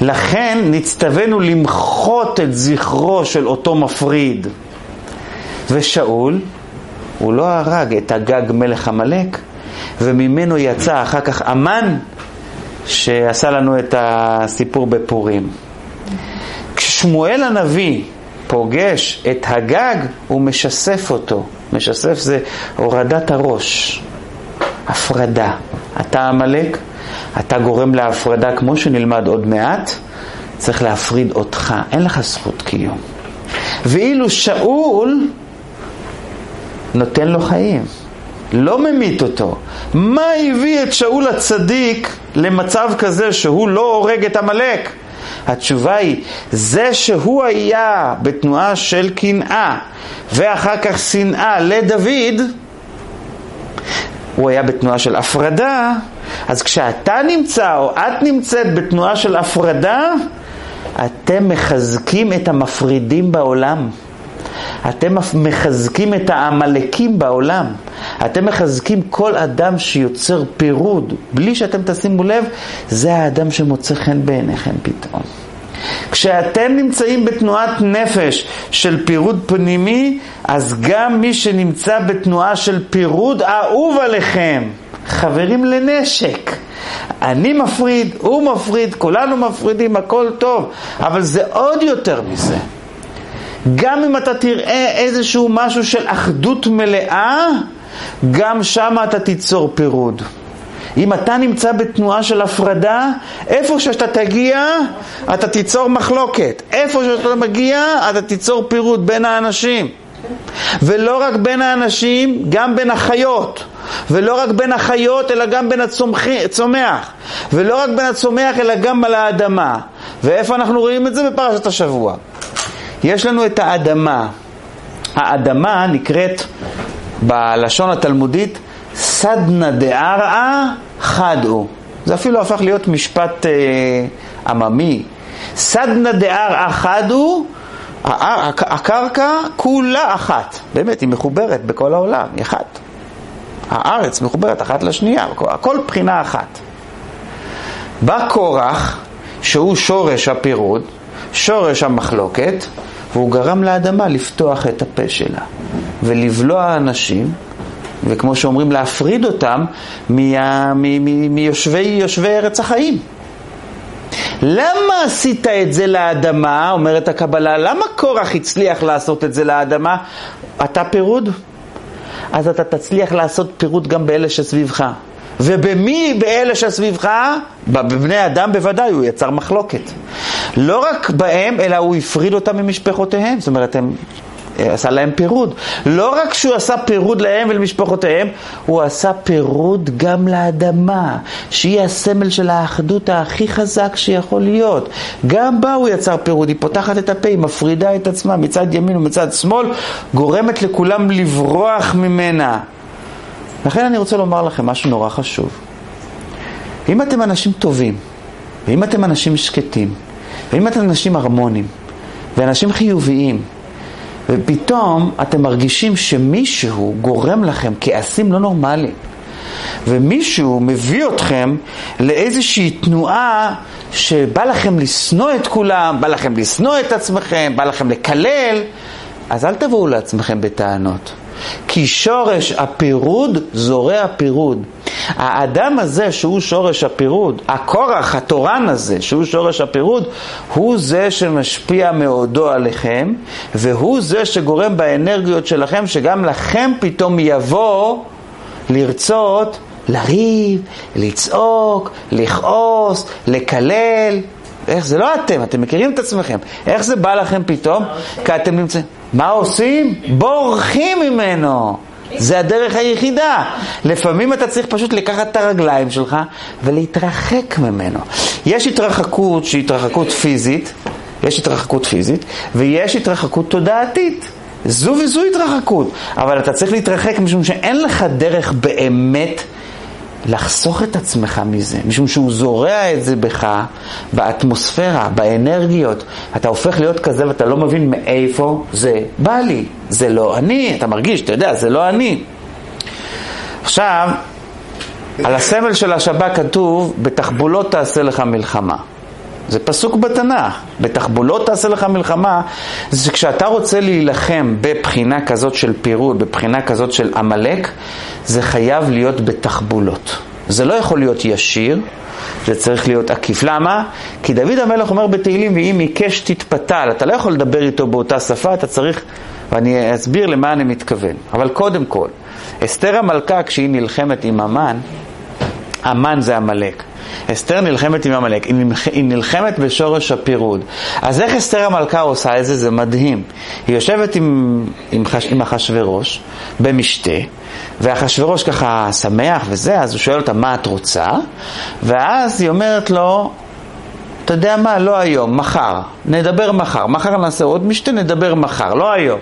לכן נצטווינו למחות את זכרו של אותו מפריד. ושאול, הוא לא הרג את הגג מלך עמלק, וממנו יצא אחר כך אמן, שעשה לנו את הסיפור בפורים. כששמואל הנביא פוגש את הגג, הוא משסף אותו. משסף זה הורדת הראש, הפרדה. אתה עמלק, אתה גורם להפרדה כמו שנלמד עוד מעט, צריך להפריד אותך, אין לך זכות קיום. ואילו שאול נותן לו חיים, לא ממית אותו. מה הביא את שאול הצדיק למצב כזה שהוא לא הורג את עמלק? התשובה היא, זה שהוא היה בתנועה של קנאה ואחר כך שנאה לדוד, הוא היה בתנועה של הפרדה, אז כשאתה נמצא או את נמצאת בתנועה של הפרדה, אתם מחזקים את המפרידים בעולם. אתם מחזקים את העמלקים בעולם. אתם מחזקים כל אדם שיוצר פירוד. בלי שאתם תשימו לב, זה האדם שמוצא חן בעיניכם פתאום. כשאתם נמצאים בתנועת נפש של פירוד פנימי, אז גם מי שנמצא בתנועה של פירוד אהוב עליכם. חברים לנשק. אני מפריד, הוא מפריד, כולנו מפרידים, הכל טוב, אבל זה עוד יותר מזה. גם אם אתה תראה איזשהו משהו של אחדות מלאה, גם שם אתה תיצור פירוד. אם אתה נמצא בתנועה של הפרדה, איפה שאתה תגיע, אתה תיצור מחלוקת. איפה שאתה מגיע, אתה תיצור פירוד בין האנשים. ולא רק בין האנשים, גם בין החיות. ולא רק בין החיות, אלא גם בין הצומח. ולא רק בין הצומח, אלא גם על האדמה. ואיפה אנחנו רואים את זה? בפרשת השבוע. יש לנו את האדמה. האדמה נקראת בלשון התלמודית סדנא דערעא חדאו. זה אפילו הפך להיות משפט אה, עממי. סדנא דערעא חדאו, הקרקע כולה אחת. באמת, היא מחוברת בכל העולם, היא אחת. הארץ מחוברת אחת לשנייה, הכל בחינה אחת. בא קורח, שהוא שורש הפירוד, שורש המחלוקת, והוא גרם לאדמה לפתוח את הפה שלה ולבלוע אנשים, וכמו שאומרים, להפריד אותם מיושבי ארץ החיים. למה עשית את זה לאדמה, אומרת הקבלה, למה קורח הצליח לעשות את זה לאדמה? אתה פירוד? אז אתה תצליח לעשות פירוד גם באלה שסביבך. ובמי באלה שסביבך? בבני אדם בוודאי, הוא יצר מחלוקת. לא רק בהם, אלא הוא הפריד אותם ממשפחותיהם. זאת אומרת, הם אה, עשה להם פירוד. לא רק שהוא עשה פירוד להם ולמשפחותיהם, הוא עשה פירוד גם לאדמה, שהיא הסמל של האחדות הכי חזק שיכול להיות. גם בה הוא יצר פירוד, היא פותחת את הפה, היא מפרידה את עצמה מצד ימין ומצד שמאל, גורמת לכולם לברוח ממנה. לכן אני רוצה לומר לכם משהו נורא חשוב. אם אתם אנשים טובים, ואם אתם אנשים שקטים, ואם אתם אנשים הרמונים, ואנשים חיוביים, ופתאום אתם מרגישים שמישהו גורם לכם כעסים לא נורמליים, ומישהו מביא אתכם לאיזושהי תנועה שבא לכם לשנוא את כולם, בא לכם לשנוא את עצמכם, בא לכם לקלל, אז אל תבואו לעצמכם בטענות. כי שורש הפירוד זורע פירוד. האדם הזה שהוא שורש הפירוד, הכורח, התורן הזה שהוא שורש הפירוד, הוא זה שמשפיע מאודו עליכם, והוא זה שגורם באנרגיות שלכם שגם לכם פתאום יבוא לרצות לריב, לצעוק, לכעוס, לקלל. איך זה לא אתם, אתם מכירים את עצמכם. איך זה בא לכם פתאום? כי אתם נמצאים... מה עושים? בורחים ממנו. זה הדרך היחידה. לפעמים אתה צריך פשוט לקחת את הרגליים שלך ולהתרחק ממנו. יש התרחקות שהיא התרחקות פיזית, יש התרחקות פיזית, ויש התרחקות תודעתית. זו וזו התרחקות, אבל אתה צריך להתרחק משום שאין לך דרך באמת לחסוך את עצמך מזה, משום שהוא זורע את זה בך, באטמוספירה, באנרגיות. אתה הופך להיות כזה ואתה לא מבין מאיפה זה בא לי. זה לא אני, אתה מרגיש, אתה יודע, זה לא אני. עכשיו, על הסמל של השבת כתוב, בתחבולות תעשה לך מלחמה. זה פסוק בתנ"ך. בתחבולות תעשה לך מלחמה, זה שכשאתה רוצה להילחם בבחינה כזאת של פירוד, בבחינה כזאת של עמלק, זה חייב להיות בתחבולות. זה לא יכול להיות ישיר, זה צריך להיות עקיף. למה? כי דוד המלך אומר בתהילים, ואם עיקש תתפתל, אתה לא יכול לדבר איתו באותה שפה, אתה צריך, ואני אסביר למה אני מתכוון. אבל קודם כל, אסתר המלכה, כשהיא נלחמת עם המן, המן זה עמלק. אסתר נלחמת עם עמלק, היא נלחמת בשורש הפירוד. אז איך אסתר המלכה עושה את זה? זה מדהים. היא יושבת עם, עם, חש, עם אחשוורוש במשתה, ואחשוורוש ככה שמח וזה, אז הוא שואל אותה מה את רוצה, ואז היא אומרת לו, אתה יודע מה, לא היום, מחר, נדבר מחר, מחר נעשה עוד משתה, נדבר מחר, לא היום.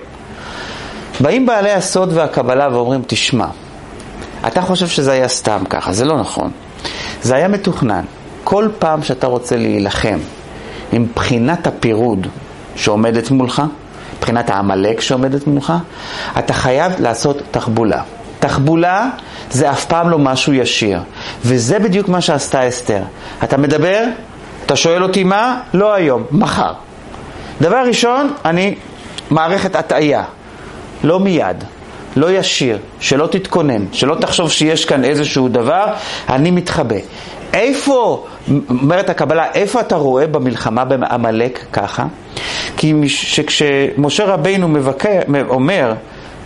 באים בעלי הסוד והקבלה ואומרים, תשמע, אתה חושב שזה היה סתם ככה, זה לא נכון. זה היה מתוכנן. כל פעם שאתה רוצה להילחם עם בחינת הפירוד שעומדת מולך, מבחינת העמלק שעומדת מולך, אתה חייב לעשות תחבולה. תחבולה זה אף פעם לא משהו ישיר, וזה בדיוק מה שעשתה אסתר. אתה מדבר, אתה שואל אותי מה? לא היום, מחר. דבר ראשון, אני מערכת הטעיה, לא מיד. לא ישיר, שלא תתכונן, שלא תחשוב שיש כאן איזשהו דבר, אני מתחבא. איפה, אומרת הקבלה, איפה אתה רואה במלחמה בעמלק ככה? כי כשמשה רבינו מבקר, אומר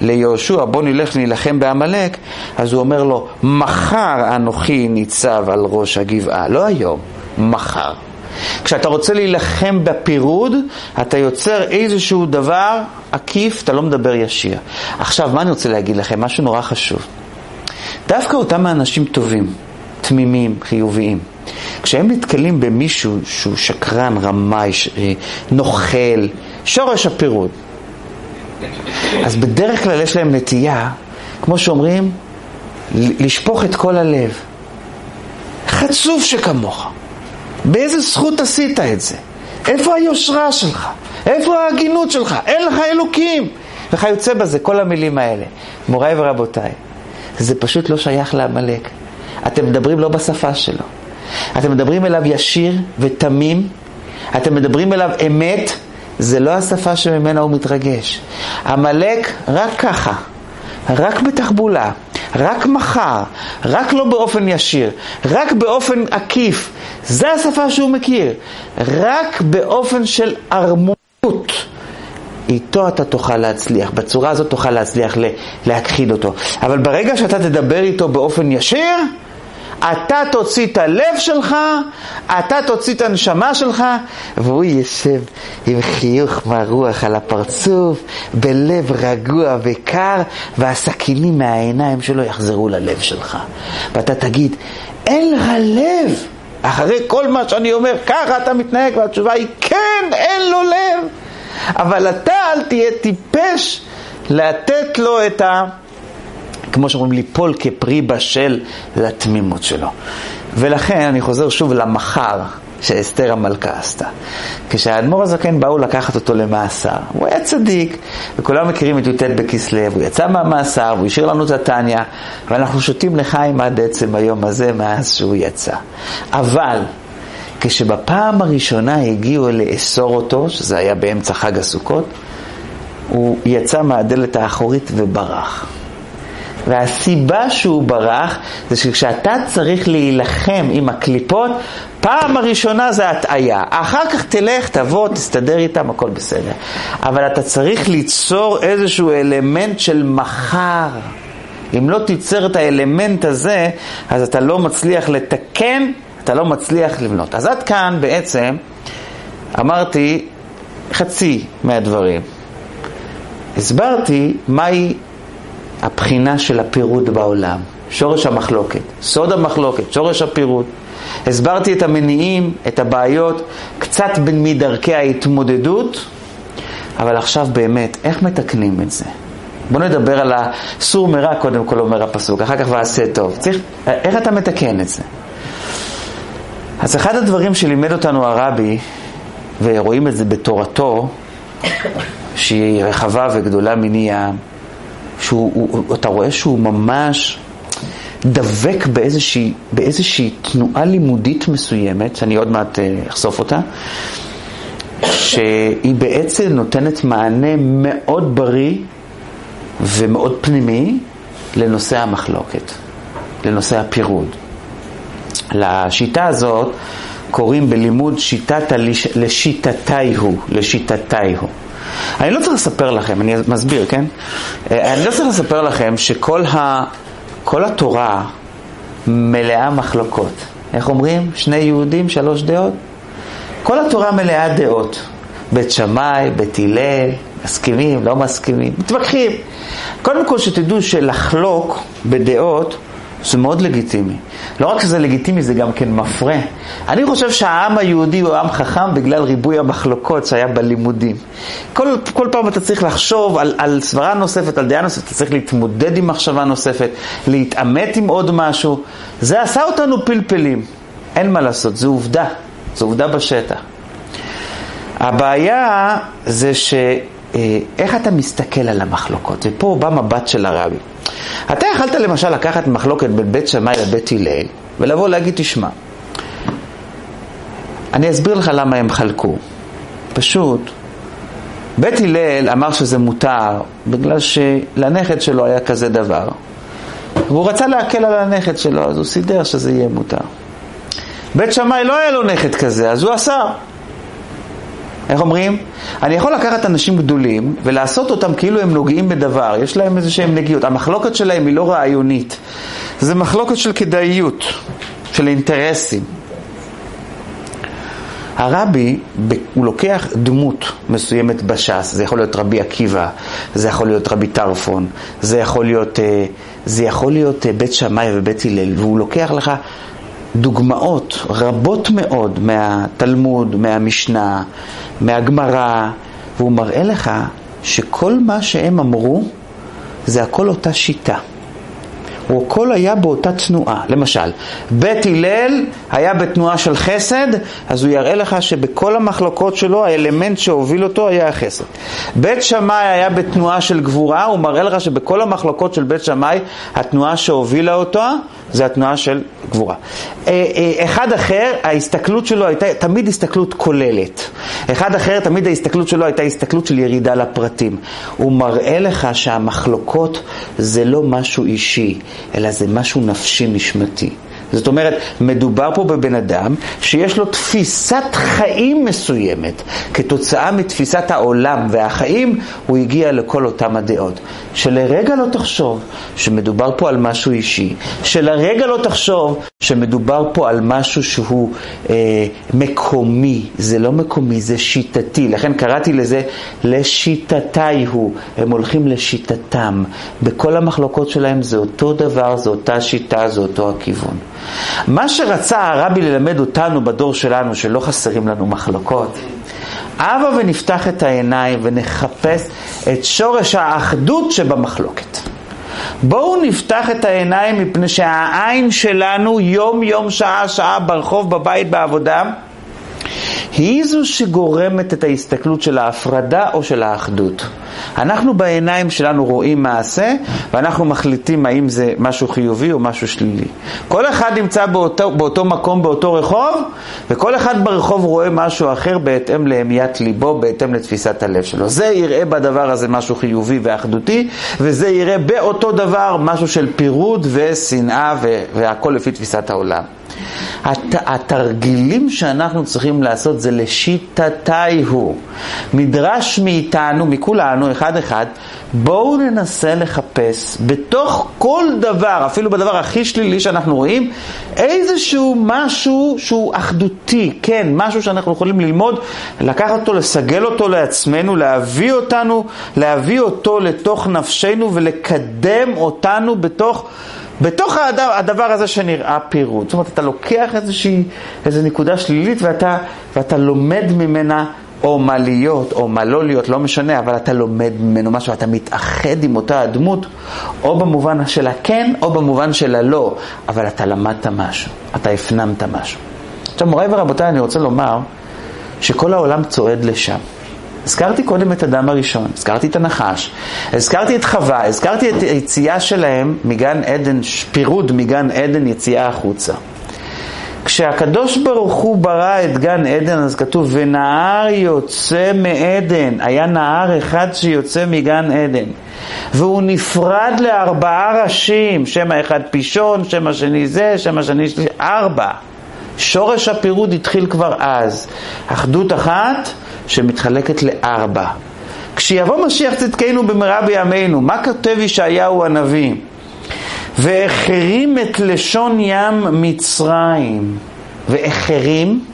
ליהושע, בוא נלך להילחם בעמלק, אז הוא אומר לו, מחר אנוכי ניצב על ראש הגבעה, לא היום, מחר. כשאתה רוצה להילחם בפירוד, אתה יוצר איזשהו דבר עקיף, אתה לא מדבר ישיר. עכשיו, מה אני רוצה להגיד לכם? משהו נורא חשוב. דווקא אותם האנשים טובים, תמימים, חיוביים, כשהם נתקלים במישהו שהוא שקרן, רמאי, אה, נוכל, שורש הפירוד, אז בדרך כלל יש להם נטייה, כמו שאומרים, לשפוך את כל הלב. חצוף שכמוך. באיזה זכות עשית את זה? איפה היושרה שלך? איפה ההגינות שלך? אין לך אלוקים! וכיוצא בזה, כל המילים האלה. מוריי ורבותיי, זה פשוט לא שייך לעמלק. אתם מדברים לא בשפה שלו. אתם מדברים אליו ישיר ותמים, אתם מדברים אליו אמת, זה לא השפה שממנה הוא מתרגש. עמלק רק ככה, רק בתחבולה, רק מחר, רק לא באופן ישיר, רק באופן עקיף. זה השפה שהוא מכיר. רק באופן של ערמומות. איתו אתה תוכל להצליח, בצורה הזאת תוכל להצליח להכחיד אותו. אבל ברגע שאתה תדבר איתו באופן ישיר, אתה תוציא את הלב שלך, אתה תוציא את הנשמה שלך, והוא יושב עם חיוך מרוח על הפרצוף, בלב רגוע וקר, והסכינים מהעיניים שלו יחזרו ללב שלך. ואתה תגיד, אין לך לב. אחרי כל מה שאני אומר, ככה אתה מתנהג, והתשובה היא, כן, אין לו לב. אבל אתה אל תהיה טיפש לתת לו את ה... כמו שאומרים, ליפול כפרי בשל לתמימות שלו. ולכן אני חוזר שוב למחר שאסתר המלכה עשתה. כשהאדמו"ר הזקן באו לקחת אותו למאסר, הוא היה צדיק, וכולם מכירים את י"ט בכסלו, הוא יצא מהמאסר, והוא השאיר לנו את התניא, ואנחנו שותים לחיים עד עצם היום הזה מאז שהוא יצא. אבל כשבפעם הראשונה הגיעו לאסור אותו, שזה היה באמצע חג הסוכות, הוא יצא מהדלת האחורית וברח. והסיבה שהוא ברח זה שכשאתה צריך להילחם עם הקליפות, פעם הראשונה זה הטעיה. אחר כך תלך, תבוא, תסתדר איתם, הכל בסדר. אבל אתה צריך ליצור איזשהו אלמנט של מחר. אם לא תיצר את האלמנט הזה, אז אתה לא מצליח לתקן, אתה לא מצליח לבנות. אז עד כאן בעצם אמרתי חצי מהדברים. הסברתי מהי הבחינה של הפירוד בעולם, שורש המחלוקת, סוד המחלוקת, שורש הפירוד. הסברתי את המניעים, את הבעיות, קצת מדרכי ההתמודדות, אבל עכשיו באמת, איך מתקנים את זה? בוא נדבר על הסור מרע קודם כל אומר הפסוק, אחר כך ועשה טוב. צריך, איך אתה מתקן את זה? אז אחד הדברים שלימד אותנו הרבי, ורואים את זה בתורתו, שהיא רחבה וגדולה מני ים, שאתה רואה שהוא ממש דבק באיזושהי, באיזושהי תנועה לימודית מסוימת, שאני עוד מעט אה, אחשוף אותה, שהיא בעצם נותנת מענה מאוד בריא ומאוד פנימי לנושא המחלוקת, לנושא הפירוד. לשיטה הזאת קוראים בלימוד שיטת. לשיטתי הוא, לשיטתי הוא. אני לא צריך לספר לכם, אני מסביר, כן? אה, אני לא צריך לספר לכם שכל ה... כל התורה מלאה מחלוקות. איך אומרים? שני יהודים, שלוש דעות? כל התורה מלאה דעות. בית שמאי, בית הלל, מסכימים, לא מסכימים, מתווכחים. קודם כל שתדעו שלחלוק בדעות זה מאוד לגיטימי. לא רק שזה לגיטימי, זה גם כן מפרה. אני חושב שהעם היהודי הוא עם חכם בגלל ריבוי המחלוקות שהיה בלימודים. כל, כל פעם אתה צריך לחשוב על, על סברה נוספת, על דעה נוספת, אתה צריך להתמודד עם מחשבה נוספת, להתעמת עם עוד משהו. זה עשה אותנו פלפלים. אין מה לעשות, זו עובדה. זו עובדה בשטח. הבעיה זה ש... אה, איך אתה מסתכל על המחלוקות? ופה בא מבט של הרבי. אתה יכלת למשל לקחת מחלוקת בין בית שמאי לבית הלל ולבוא להגיד, תשמע, אני אסביר לך למה הם חלקו. פשוט, בית הלל אמר שזה מותר בגלל שלנכד שלו היה כזה דבר. והוא רצה להקל על הנכד שלו, אז הוא סידר שזה יהיה מותר. בית שמאי לא היה לו נכד כזה, אז הוא אסר. איך אומרים? אני יכול לקחת אנשים גדולים ולעשות אותם כאילו הם נוגעים בדבר, יש להם איזה שהם נגיעות. המחלוקת שלהם היא לא רעיונית, זה מחלוקת של כדאיות, של אינטרסים. הרבי, הוא לוקח דמות מסוימת בש"ס, זה יכול להיות רבי עקיבא, זה יכול להיות רבי טרפון, זה יכול להיות, אה, זה יכול להיות אה, בית שמאי ובית הלל, והוא לוקח לך דוגמאות רבות מאוד מהתלמוד, מהמשנה, מהגמרא, והוא מראה לך שכל מה שהם אמרו זה הכל אותה שיטה. הוא הכל היה באותה תנועה. למשל, בית הלל היה בתנועה של חסד, אז הוא יראה לך שבכל המחלוקות שלו האלמנט שהוביל אותו היה החסד. בית שמאי היה בתנועה של גבורה, הוא מראה לך שבכל המחלוקות של בית שמאי התנועה שהובילה אותו זה התנועה של גבורה. אה, אה, אחד אחר, ההסתכלות שלו הייתה תמיד הסתכלות כוללת. אחד אחר, תמיד ההסתכלות שלו הייתה הסתכלות של ירידה לפרטים. הוא מראה לך שהמחלוקות זה לא משהו אישי, אלא זה משהו נפשי נשמתי. זאת אומרת, מדובר פה בבן אדם שיש לו תפיסת חיים מסוימת. כתוצאה מתפיסת העולם והחיים, הוא הגיע לכל אותם הדעות. שלרגע לא תחשוב שמדובר פה על משהו אישי, שלרגע לא תחשוב שמדובר פה על משהו שהוא אה, מקומי. זה לא מקומי, זה שיטתי. לכן קראתי לזה לשיטתי הוא. הם הולכים לשיטתם. בכל המחלוקות שלהם זה אותו דבר, זו אותה שיטה, זה אותו הכיוון. מה שרצה הרבי ללמד אותנו בדור שלנו, שלא חסרים לנו מחלוקות, הבה ונפתח את העיניים ונחפש את שורש האחדות שבמחלוקת. בואו נפתח את העיניים מפני שהעין שלנו יום יום שעה שעה ברחוב, בבית, בעבודה היא זו שגורמת את ההסתכלות של ההפרדה או של האחדות. אנחנו בעיניים שלנו רואים מעשה ואנחנו מחליטים האם זה משהו חיובי או משהו שלילי. כל אחד נמצא באותו, באותו מקום, באותו רחוב, וכל אחד ברחוב רואה משהו אחר בהתאם להמיית ליבו, בהתאם לתפיסת הלב שלו. זה יראה בדבר הזה משהו חיובי ואחדותי, וזה יראה באותו דבר משהו של פירוד ושנאה והכל לפי תפיסת העולם. הת, התרגילים שאנחנו צריכים לעשות זה לשיטתי הוא. מדרש מאיתנו, מכולנו, אחד אחד, בואו ננסה לחפש בתוך כל דבר, אפילו בדבר הכי שלילי שאנחנו רואים, איזשהו משהו שהוא אחדותי, כן, משהו שאנחנו יכולים ללמוד, לקחת אותו, לסגל אותו לעצמנו, להביא אותנו, להביא אותו לתוך נפשנו ולקדם אותנו בתוך... בתוך הדבר, הדבר הזה שנראה פירוד. זאת אומרת, אתה לוקח איזושהי, איזו נקודה שלילית ואתה, ואתה לומד ממנה או מה להיות, או מה לא להיות, לא משנה, אבל אתה לומד ממנו משהו, אתה מתאחד עם אותה הדמות, או במובן של הכן, או במובן של הלא, אבל אתה למדת משהו, אתה הפנמת משהו. עכשיו, מוריי ורבותיי, אני רוצה לומר שכל העולם צועד לשם. הזכרתי קודם את אדם הראשון, הזכרתי את הנחש, הזכרתי את חווה, הזכרתי את היציאה שלהם מגן עדן, פירוד מגן עדן, יציאה החוצה. כשהקדוש ברוך הוא ברא את גן עדן, אז כתוב, ונהר יוצא מעדן. היה נהר אחד שיוצא מגן עדן. והוא נפרד לארבעה ראשים, שם האחד פישון, שם השני זה, שם השני שלי, ארבע. שורש הפירוד התחיל כבר אז. אחדות אחת שמתחלקת לארבע. כשיבוא משיח צדקנו במהרה בימינו, מה כותב ישעיהו הנביא? והחרים את לשון ים מצרים. והחרים,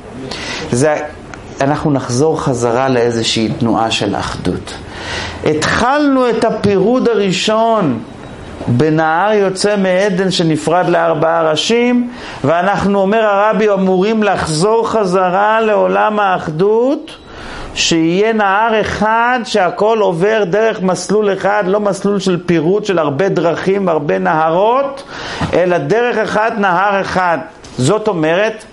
זה, אנחנו נחזור חזרה לאיזושהי תנועה של אחדות. התחלנו את הפירוד הראשון בנהר יוצא מעדן שנפרד לארבעה ראשים, ואנחנו, אומר הרבי, אמורים לחזור חזרה לעולם האחדות. שיהיה נהר אחד שהכל עובר דרך מסלול אחד, לא מסלול של פירוט של הרבה דרכים, הרבה נהרות, אלא דרך אחד, נהר אחד. זאת אומרת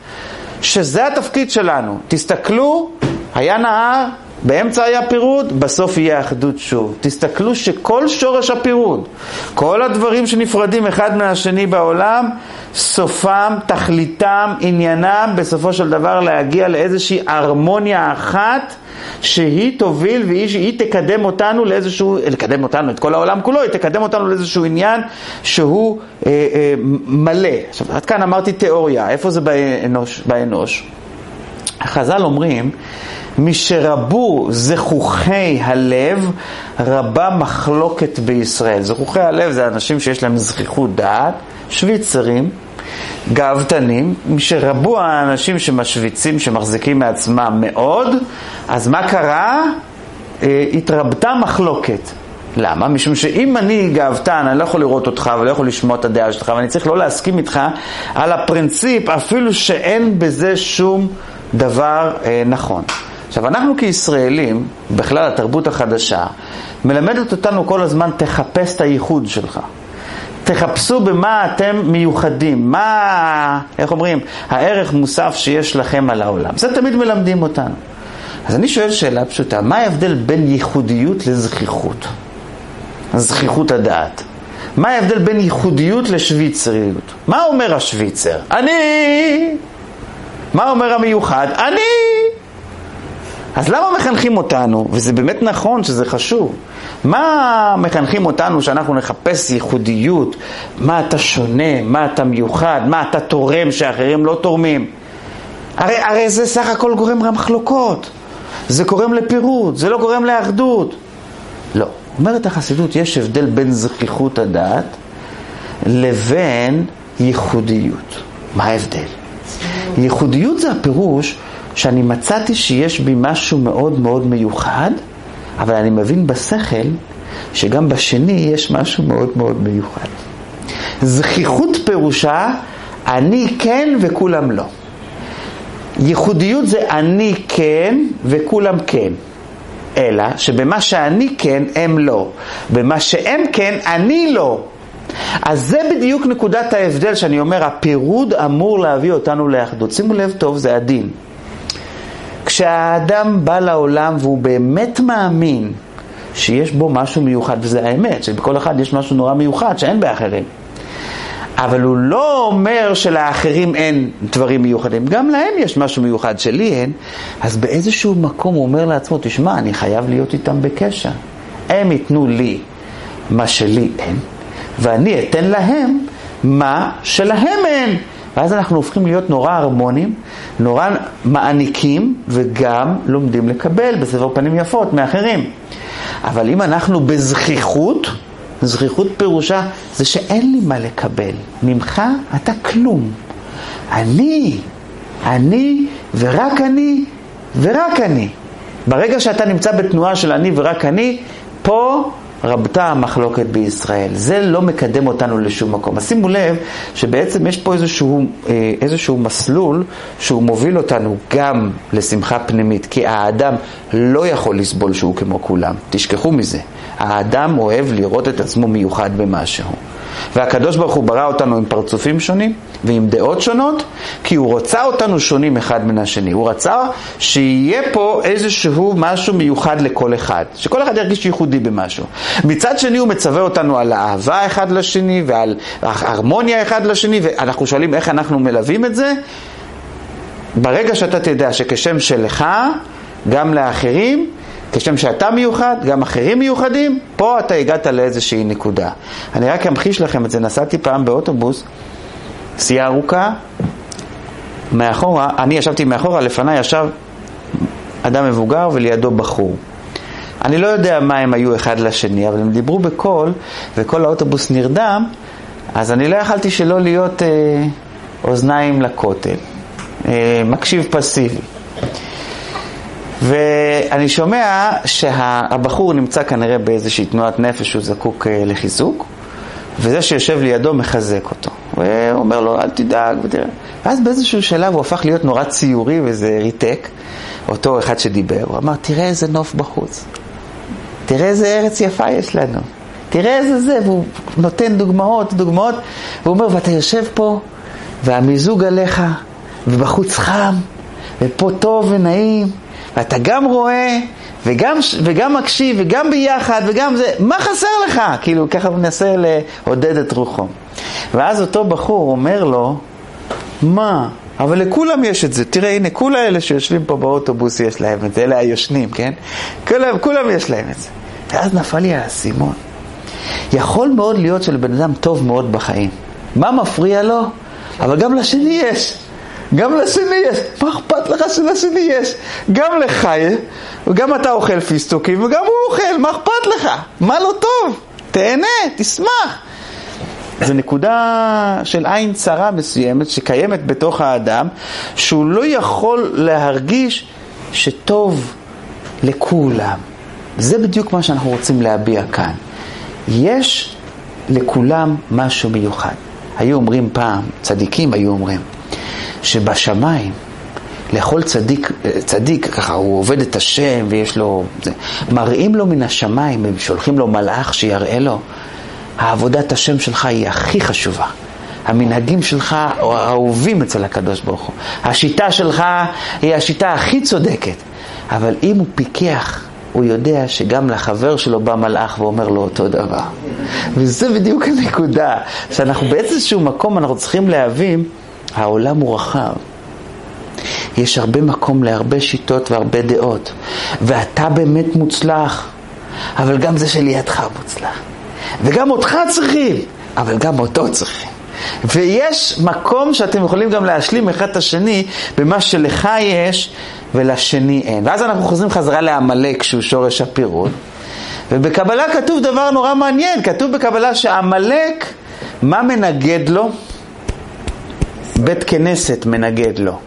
שזה התפקיד שלנו. תסתכלו, היה נהר, באמצע היה פירוד, בסוף יהיה אחדות שוב. תסתכלו שכל שורש הפירוד, כל הדברים שנפרדים אחד מהשני בעולם, סופם, תכליתם, עניינם, בסופו של דבר להגיע לאיזושהי הרמוניה אחת שהיא תוביל והיא תקדם אותנו לאיזשהו, לקדם אותנו, את כל העולם כולו, היא תקדם אותנו לאיזשהו עניין שהוא אה, אה, מלא. עכשיו, עד כאן אמרתי תיאוריה, איפה זה באנוש? באנוש? החז"ל אומרים, משרבו זכוכי הלב, רבה מחלוקת בישראל. זכוכי הלב זה אנשים שיש להם זכיחות דעת, שוויצרים, גאוותנים, משרבו האנשים שמשוויצים, שמחזיקים מעצמם מאוד, אז מה קרה? אה, התרבתה מחלוקת. למה? משום שאם אני גאוותן, אני לא יכול לראות אותך ולא יכול לשמוע את הדעה שלך, ואני צריך לא להסכים איתך על הפרינציפ, אפילו שאין בזה שום דבר אה, נכון. עכשיו, אנחנו כישראלים, בכלל התרבות החדשה, מלמדת אותנו כל הזמן, תחפש את הייחוד שלך. תחפשו במה אתם מיוחדים, מה, איך אומרים, הערך מוסף שיש לכם על העולם. זה תמיד מלמדים אותנו. אז אני שואל שאלה פשוטה, מה ההבדל בין ייחודיות לזכיחות? זכיחות הדעת. מה ההבדל בין ייחודיות לשוויצריות? מה אומר השוויצר? אני! מה אומר המיוחד? אני! אז למה מחנכים אותנו, וזה באמת נכון שזה חשוב, מה מחנכים אותנו שאנחנו נחפש ייחודיות, מה אתה שונה, מה אתה מיוחד, מה אתה תורם שאחרים לא תורמים? הרי, הרי זה סך הכל גורם למחלוקות, זה גורם לפירוד, זה לא גורם לאחדות. לא, אומרת החסידות, יש הבדל בין זכיחות הדעת לבין ייחודיות. מה ההבדל? ייחודיות זה הפירוש שאני מצאתי שיש בי משהו מאוד מאוד מיוחד, אבל אני מבין בשכל שגם בשני יש משהו מאוד מאוד מיוחד. זכיחות פירושה אני כן וכולם לא. ייחודיות זה אני כן וכולם כן. אלא שבמה שאני כן הם לא, במה שהם כן אני לא. אז זה בדיוק נקודת ההבדל שאני אומר, הפירוד אמור להביא אותנו לאחדות. שימו לב טוב, זה הדין. כשהאדם בא לעולם והוא באמת מאמין שיש בו משהו מיוחד, וזה האמת, שבכל אחד יש משהו נורא מיוחד שאין באחרים. אבל הוא לא אומר שלאחרים אין דברים מיוחדים, גם להם יש משהו מיוחד שלי אין, אז באיזשהו מקום הוא אומר לעצמו, תשמע, אני חייב להיות איתם בקשר. הם ייתנו לי מה שלי אין, ואני אתן להם מה שלהם אין. ואז אנחנו הופכים להיות נורא הרמונים, נורא מעניקים וגם לומדים לקבל בסבר פנים יפות מאחרים. אבל אם אנחנו בזכיחות, זכיחות פירושה זה שאין לי מה לקבל. ממך אתה כלום. אני, אני ורק אני ורק אני. ברגע שאתה נמצא בתנועה של אני ורק אני, פה רבתה המחלוקת בישראל. זה לא מקדם אותנו לשום מקום. אז שימו לב שבעצם יש פה איזשהו, אה, איזשהו מסלול שהוא מוביל אותנו גם לשמחה פנימית, כי האדם לא יכול לסבול שהוא כמו כולם. תשכחו מזה. האדם אוהב לראות את עצמו מיוחד במשהו. והקדוש ברוך הוא ברא אותנו עם פרצופים שונים ועם דעות שונות, כי הוא רצה אותנו שונים אחד מן השני. הוא רצה שיהיה פה איזשהו משהו מיוחד לכל אחד, שכל אחד ירגיש ייחודי במשהו. מצד שני הוא מצווה אותנו על אהבה אחד לשני ועל הרמוניה אחד לשני, ואנחנו שואלים איך אנחנו מלווים את זה. ברגע שאתה תדע שכשם שלך, גם לאחרים, כשם שאתה מיוחד, גם אחרים מיוחדים, פה אתה הגעת לאיזושהי נקודה. אני רק אמחיש לכם את זה, נסעתי פעם באוטובוס, נסיעה ארוכה, מאחורה, אני ישבתי מאחורה, לפניי ישב אדם מבוגר ולידו בחור. אני לא יודע מה הם היו אחד לשני, אבל הם דיברו בקול, וכל האוטובוס נרדם, אז אני לא יכלתי שלא להיות אה, אוזניים לכותל. אה, מקשיב פסיבי. ואני שומע שהבחור נמצא כנראה באיזושהי תנועת נפש, הוא זקוק אה, לחיזוק, וזה שיושב לידו מחזק אותו. והוא אומר לו, אל תדאג, ותראה. ואז באיזשהו שלב הוא הפך להיות נורא ציורי וזה ריתק, אותו אחד שדיבר, הוא אמר, תראה איזה נוף בחוץ, תראה איזה ארץ יפה יש לנו, תראה איזה זה, והוא נותן דוגמאות, דוגמאות, והוא אומר, ואתה יושב פה, והמיזוג עליך, ובחוץ חם, ופה טוב ונעים, ואתה גם רואה וגם, וגם מקשיב וגם ביחד וגם זה, מה חסר לך? כאילו ככה הוא מנסה לעודד את רוחו. ואז אותו בחור אומר לו, מה? אבל לכולם יש את זה. תראה, הנה, כל האלה שיושבים פה באוטובוס יש להם את זה, אלה היושנים, כן? כולם, כולם יש להם את זה. ואז נפל לי האסימון. יכול מאוד להיות שלבן אדם טוב מאוד בחיים. מה מפריע לו? אבל גם לשני יש. גם לשני יש. מה אכפת לך שלשני יש? גם לך יש, וגם אתה אוכל פיסטוקים, וגם הוא אוכל, מה אכפת לך? מה לא טוב? תהנה, תשמח. זו נקודה של עין צרה מסוימת שקיימת בתוך האדם, שהוא לא יכול להרגיש שטוב לכולם. זה בדיוק מה שאנחנו רוצים להביע כאן. יש לכולם משהו מיוחד. היו אומרים פעם, צדיקים היו אומרים, שבשמיים, לכל צדיק, צדיק, ככה הוא עובד את השם ויש לו, זה, מראים לו מן השמיים, הם שולחים לו מלאך שיראה לו, העבודת השם שלך היא הכי חשובה. המנהגים שלך האהובים אצל הקדוש ברוך הוא. השיטה שלך היא השיטה הכי צודקת. אבל אם הוא פיקח, הוא יודע שגם לחבר שלו בא מלאך ואומר לו אותו דבר. וזה בדיוק הנקודה, שאנחנו באיזשהו מקום אנחנו צריכים להבין העולם הוא רחב. יש הרבה מקום להרבה שיטות והרבה דעות. ואתה באמת מוצלח, אבל גם זה שלידך מוצלח. וגם אותך צריכים, אבל גם אותו צריכים. ויש מקום שאתם יכולים גם להשלים אחד את השני במה שלך יש ולשני אין. ואז אנחנו חוזרים חזרה לעמלק שהוא שורש הפירוד. ובקבלה כתוב דבר נורא מעניין, כתוב בקבלה שעמלק, מה מנגד לו? בית כנסת מנגד לו.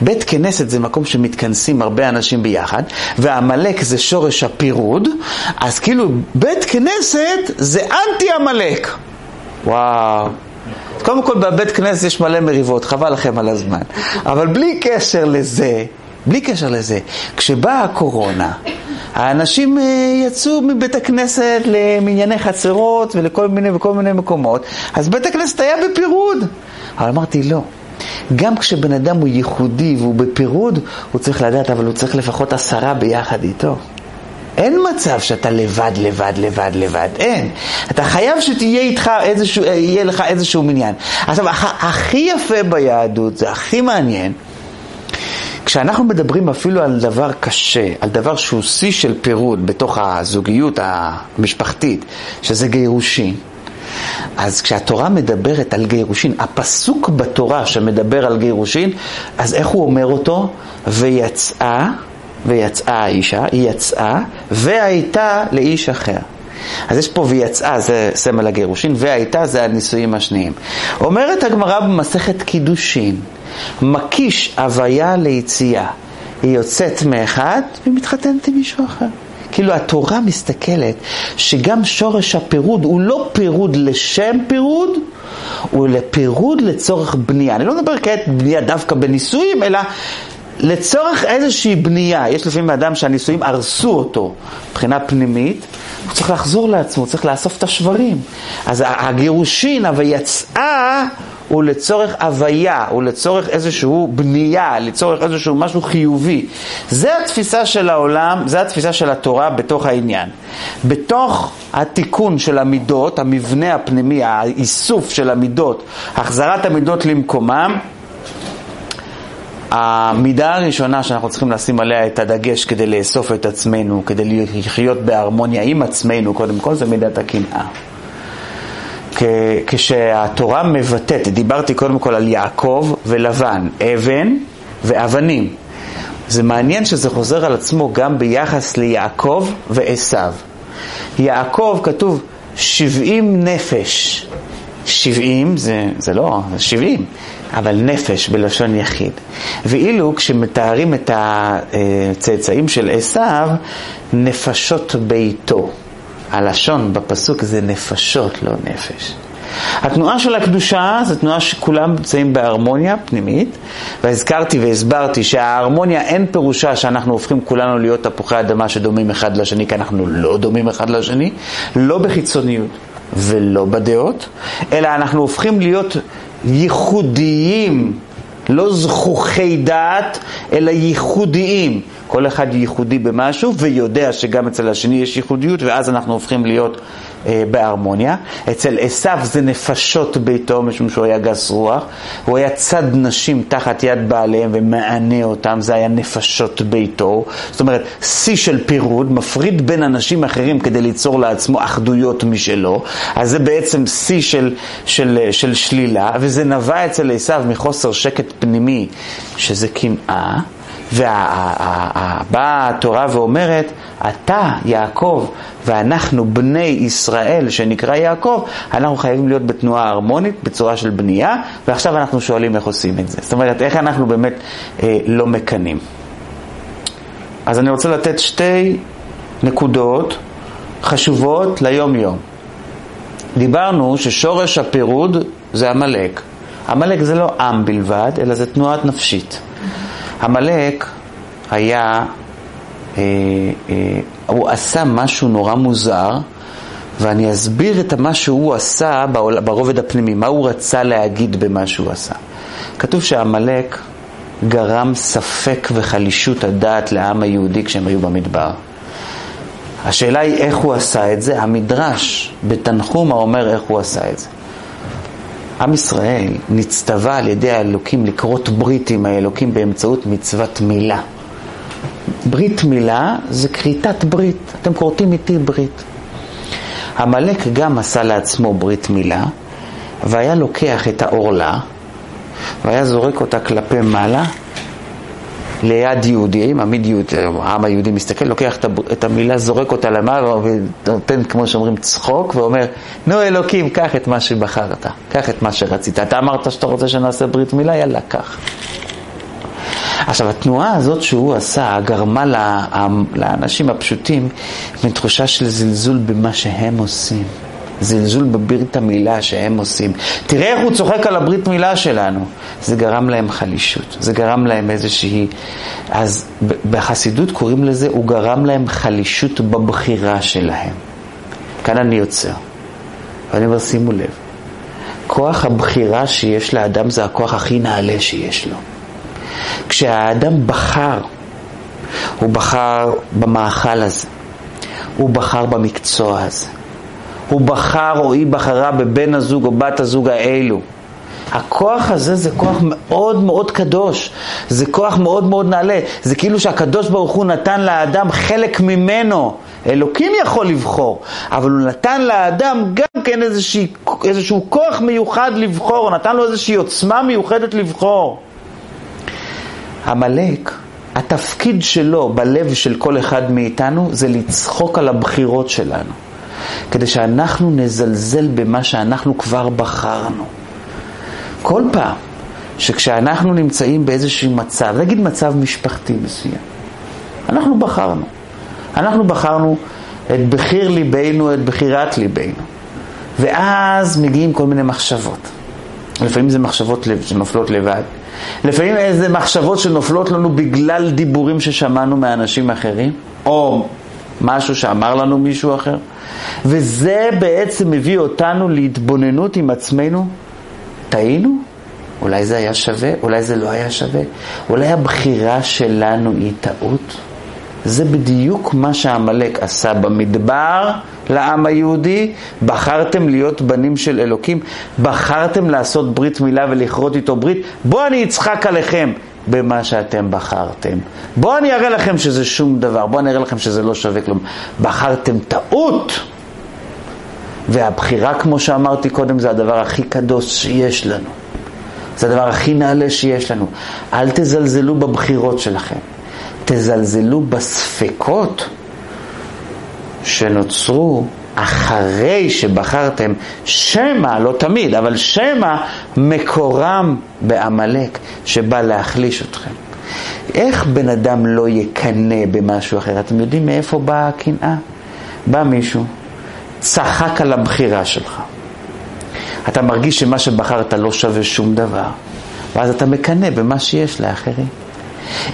בית כנסת זה מקום שמתכנסים הרבה אנשים ביחד, ועמלק זה שורש הפירוד, אז כאילו בית כנסת זה אנטי עמלק. וואו. קודם כל בבית כנסת יש מלא מריבות, חבל לכם על הזמן. אבל בלי קשר לזה, בלי קשר לזה, כשבאה הקורונה, האנשים אה, יצאו מבית הכנסת למנייני חצרות ולכל מיני וכל מיני מקומות, אז בית הכנסת היה בפירוד. אבל אמרתי, לא. גם כשבן אדם הוא ייחודי והוא בפירוד, הוא צריך לדעת, אבל הוא צריך לפחות עשרה ביחד איתו. אין מצב שאתה לבד, לבד, לבד, לבד, אין. אתה חייב שתהיה איתך איזשהו, יהיה לך איזשהו מניין. עכשיו, הכי יפה ביהדות, זה הכי מעניין, כשאנחנו מדברים אפילו על דבר קשה, על דבר שהוא שיא של פירוד בתוך הזוגיות המשפחתית, שזה גירושין, אז כשהתורה מדברת על גירושין, הפסוק בתורה שמדבר על גירושין, אז איך הוא אומר אותו? ויצאה, ויצאה האישה, היא יצאה, והייתה לאיש אחר. אז יש פה ויצאה, זה סמל הגירושין, והייתה זה הנישואים השניים. אומרת הגמרא במסכת קידושין, מקיש הוויה ליציאה. היא יוצאת מאחד ומתחתנת עם מישהו אחר. כאילו התורה מסתכלת שגם שורש הפירוד הוא לא פירוד לשם פירוד, הוא לפירוד לצורך בנייה. אני לא מדבר כעת בנייה דווקא בנישואים, אלא לצורך איזושהי בנייה. יש לפעמים אדם שהנישואים הרסו אותו מבחינה פנימית, הוא צריך לחזור לעצמו, הוא צריך לאסוף את השברים. אז הגירושין, ה"ויצאה" הוא לצורך הוויה, הוא לצורך איזשהו בנייה, לצורך איזשהו משהו חיובי. זה התפיסה של העולם, זה התפיסה של התורה בתוך העניין. בתוך התיקון של המידות, המבנה הפנימי, האיסוף של המידות, החזרת המידות למקומם, המידה הראשונה שאנחנו צריכים לשים עליה את הדגש כדי לאסוף את עצמנו, כדי לחיות בהרמוניה עם עצמנו, קודם כל זה מידת הקנאה. כשהתורה מבטאת, דיברתי קודם כל על יעקב ולבן, אבן ואבנים. זה מעניין שזה חוזר על עצמו גם ביחס ליעקב ועשו. יעקב כתוב שבעים נפש. שבעים זה, זה לא, זה שבעים, אבל נפש בלשון יחיד. ואילו כשמתארים את הצאצאים של עשו, נפשות ביתו. הלשון בפסוק זה נפשות, לא נפש. התנועה של הקדושה זו תנועה שכולם נמצאים בהרמוניה פנימית, והזכרתי והסברתי שההרמוניה אין פירושה שאנחנו הופכים כולנו להיות תפוחי אדמה שדומים אחד לשני, כי אנחנו לא דומים אחד לשני, לא בחיצוניות ולא בדעות, אלא אנחנו הופכים להיות ייחודיים, לא זכוכי דעת, אלא ייחודיים. כל אחד ייחודי במשהו ויודע שגם אצל השני יש ייחודיות ואז אנחנו הופכים להיות אה, בהרמוניה. אצל עשיו זה נפשות ביתו משום שהוא היה גס רוח, הוא היה צד נשים תחת יד בעליהם ומענה אותם, זה היה נפשות ביתו. זאת אומרת, שיא של פירוד, מפריד בין אנשים אחרים כדי ליצור לעצמו אחדויות משלו, אז זה בעצם שיא של, של, של שלילה, וזה נבע אצל עשיו מחוסר שקט פנימי, שזה קנאה. ובאה התורה ואומרת, אתה, יעקב, ואנחנו בני ישראל, שנקרא יעקב, אנחנו חייבים להיות בתנועה הרמונית, בצורה של בנייה, ועכשיו אנחנו שואלים איך עושים את זה. זאת אומרת, איך אנחנו באמת אה, לא מקנאים. אז אני רוצה לתת שתי נקודות חשובות ליום-יום. דיברנו ששורש הפירוד זה עמלק. עמלק זה לא עם בלבד, אלא זה תנועת נפשית. עמלק היה, אה, אה, הוא עשה משהו נורא מוזר, ואני אסביר את מה שהוא עשה ברובד הפנימי, מה הוא רצה להגיד במה שהוא עשה. כתוב שעמלק גרם ספק וחלישות הדעת לעם היהודי כשהם היו במדבר. השאלה היא איך הוא עשה את זה, המדרש בתנחומה אומר איך הוא עשה את זה. עם ישראל נצטווה על ידי האלוקים לקרות ברית עם האלוקים באמצעות מצוות מילה. ברית מילה זה כריתת ברית, אתם כורתים איתי ברית. עמלק גם עשה לעצמו ברית מילה, והיה לוקח את העורלה, והיה זורק אותה כלפי מעלה, ליד יהודים, עמיד יהודי, העם היהודי מסתכל, לוקח את המילה, זורק אותה למעלה ונותן, כמו שאומרים, צחוק, ואומר, נו אלוקים, קח את מה שבחרת, קח את מה שרצית. אתה אמרת שאתה רוצה שנעשה ברית מילה, יאללה, קח. עכשיו, התנועה הזאת שהוא עשה גרמה לאנשים הפשוטים מתחושה של זלזול במה שהם עושים. זלזול בברית המילה שהם עושים. תראה איך הוא צוחק על הברית מילה שלנו. זה גרם להם חלישות, זה גרם להם איזושהי... אז בחסידות קוראים לזה, הוא גרם להם חלישות בבחירה שלהם. כאן אני יוצר. ואני אומר, שימו לב, כוח הבחירה שיש לאדם זה הכוח הכי נעלה שיש לו. כשהאדם בחר, הוא בחר במאכל הזה, הוא בחר במקצוע הזה, הוא בחר או היא בחרה בבן הזוג או בת הזוג האלו. הכוח הזה זה כוח מאוד מאוד קדוש, זה כוח מאוד מאוד נעלה, זה כאילו שהקדוש ברוך הוא נתן לאדם חלק ממנו. אלוקים יכול לבחור, אבל הוא נתן לאדם גם כן איזושהי, איזשהו כוח מיוחד לבחור, הוא נתן לו איזושהי עוצמה מיוחדת לבחור. עמלק, התפקיד שלו בלב של כל אחד מאיתנו זה לצחוק על הבחירות שלנו. כדי שאנחנו נזלזל במה שאנחנו כבר בחרנו. כל פעם שכשאנחנו נמצאים באיזשהו מצב, נגיד מצב משפחתי מסוים, אנחנו בחרנו. אנחנו בחרנו את בחיר ליבנו, את בחירת ליבנו. ואז מגיעים כל מיני מחשבות. לפעמים זה מחשבות שנופלות לבד. לפעמים איזה מחשבות שנופלות לנו בגלל דיבורים ששמענו מאנשים אחרים, או משהו שאמר לנו מישהו אחר. וזה בעצם מביא אותנו להתבוננות עם עצמנו. טעינו? אולי זה היה שווה, אולי זה לא היה שווה. אולי הבחירה שלנו היא טעות. זה בדיוק מה שעמלק עשה במדבר לעם היהודי. בחרתם להיות בנים של אלוקים, בחרתם לעשות ברית מילה ולכרות איתו ברית. בואו אני אצחק עליכם במה שאתם בחרתם. בואו אני אראה לכם שזה שום דבר, בואו אני אראה לכם שזה לא שווה כלום. בחרתם טעות. והבחירה, כמו שאמרתי קודם, זה הדבר הכי קדוש שיש לנו. זה הדבר הכי נעלה שיש לנו. אל תזלזלו בבחירות שלכם. תזלזלו בספקות שנוצרו אחרי שבחרתם שמא, לא תמיד, אבל שמא מקורם בעמלק שבא להחליש אתכם. איך בן אדם לא יקנא במשהו אחר? אתם יודעים מאיפה באה הקנאה? בא מישהו, צחק על הבחירה שלך. אתה מרגיש שמה שבחרת לא שווה שום דבר, ואז אתה מקנא במה שיש לאחרים.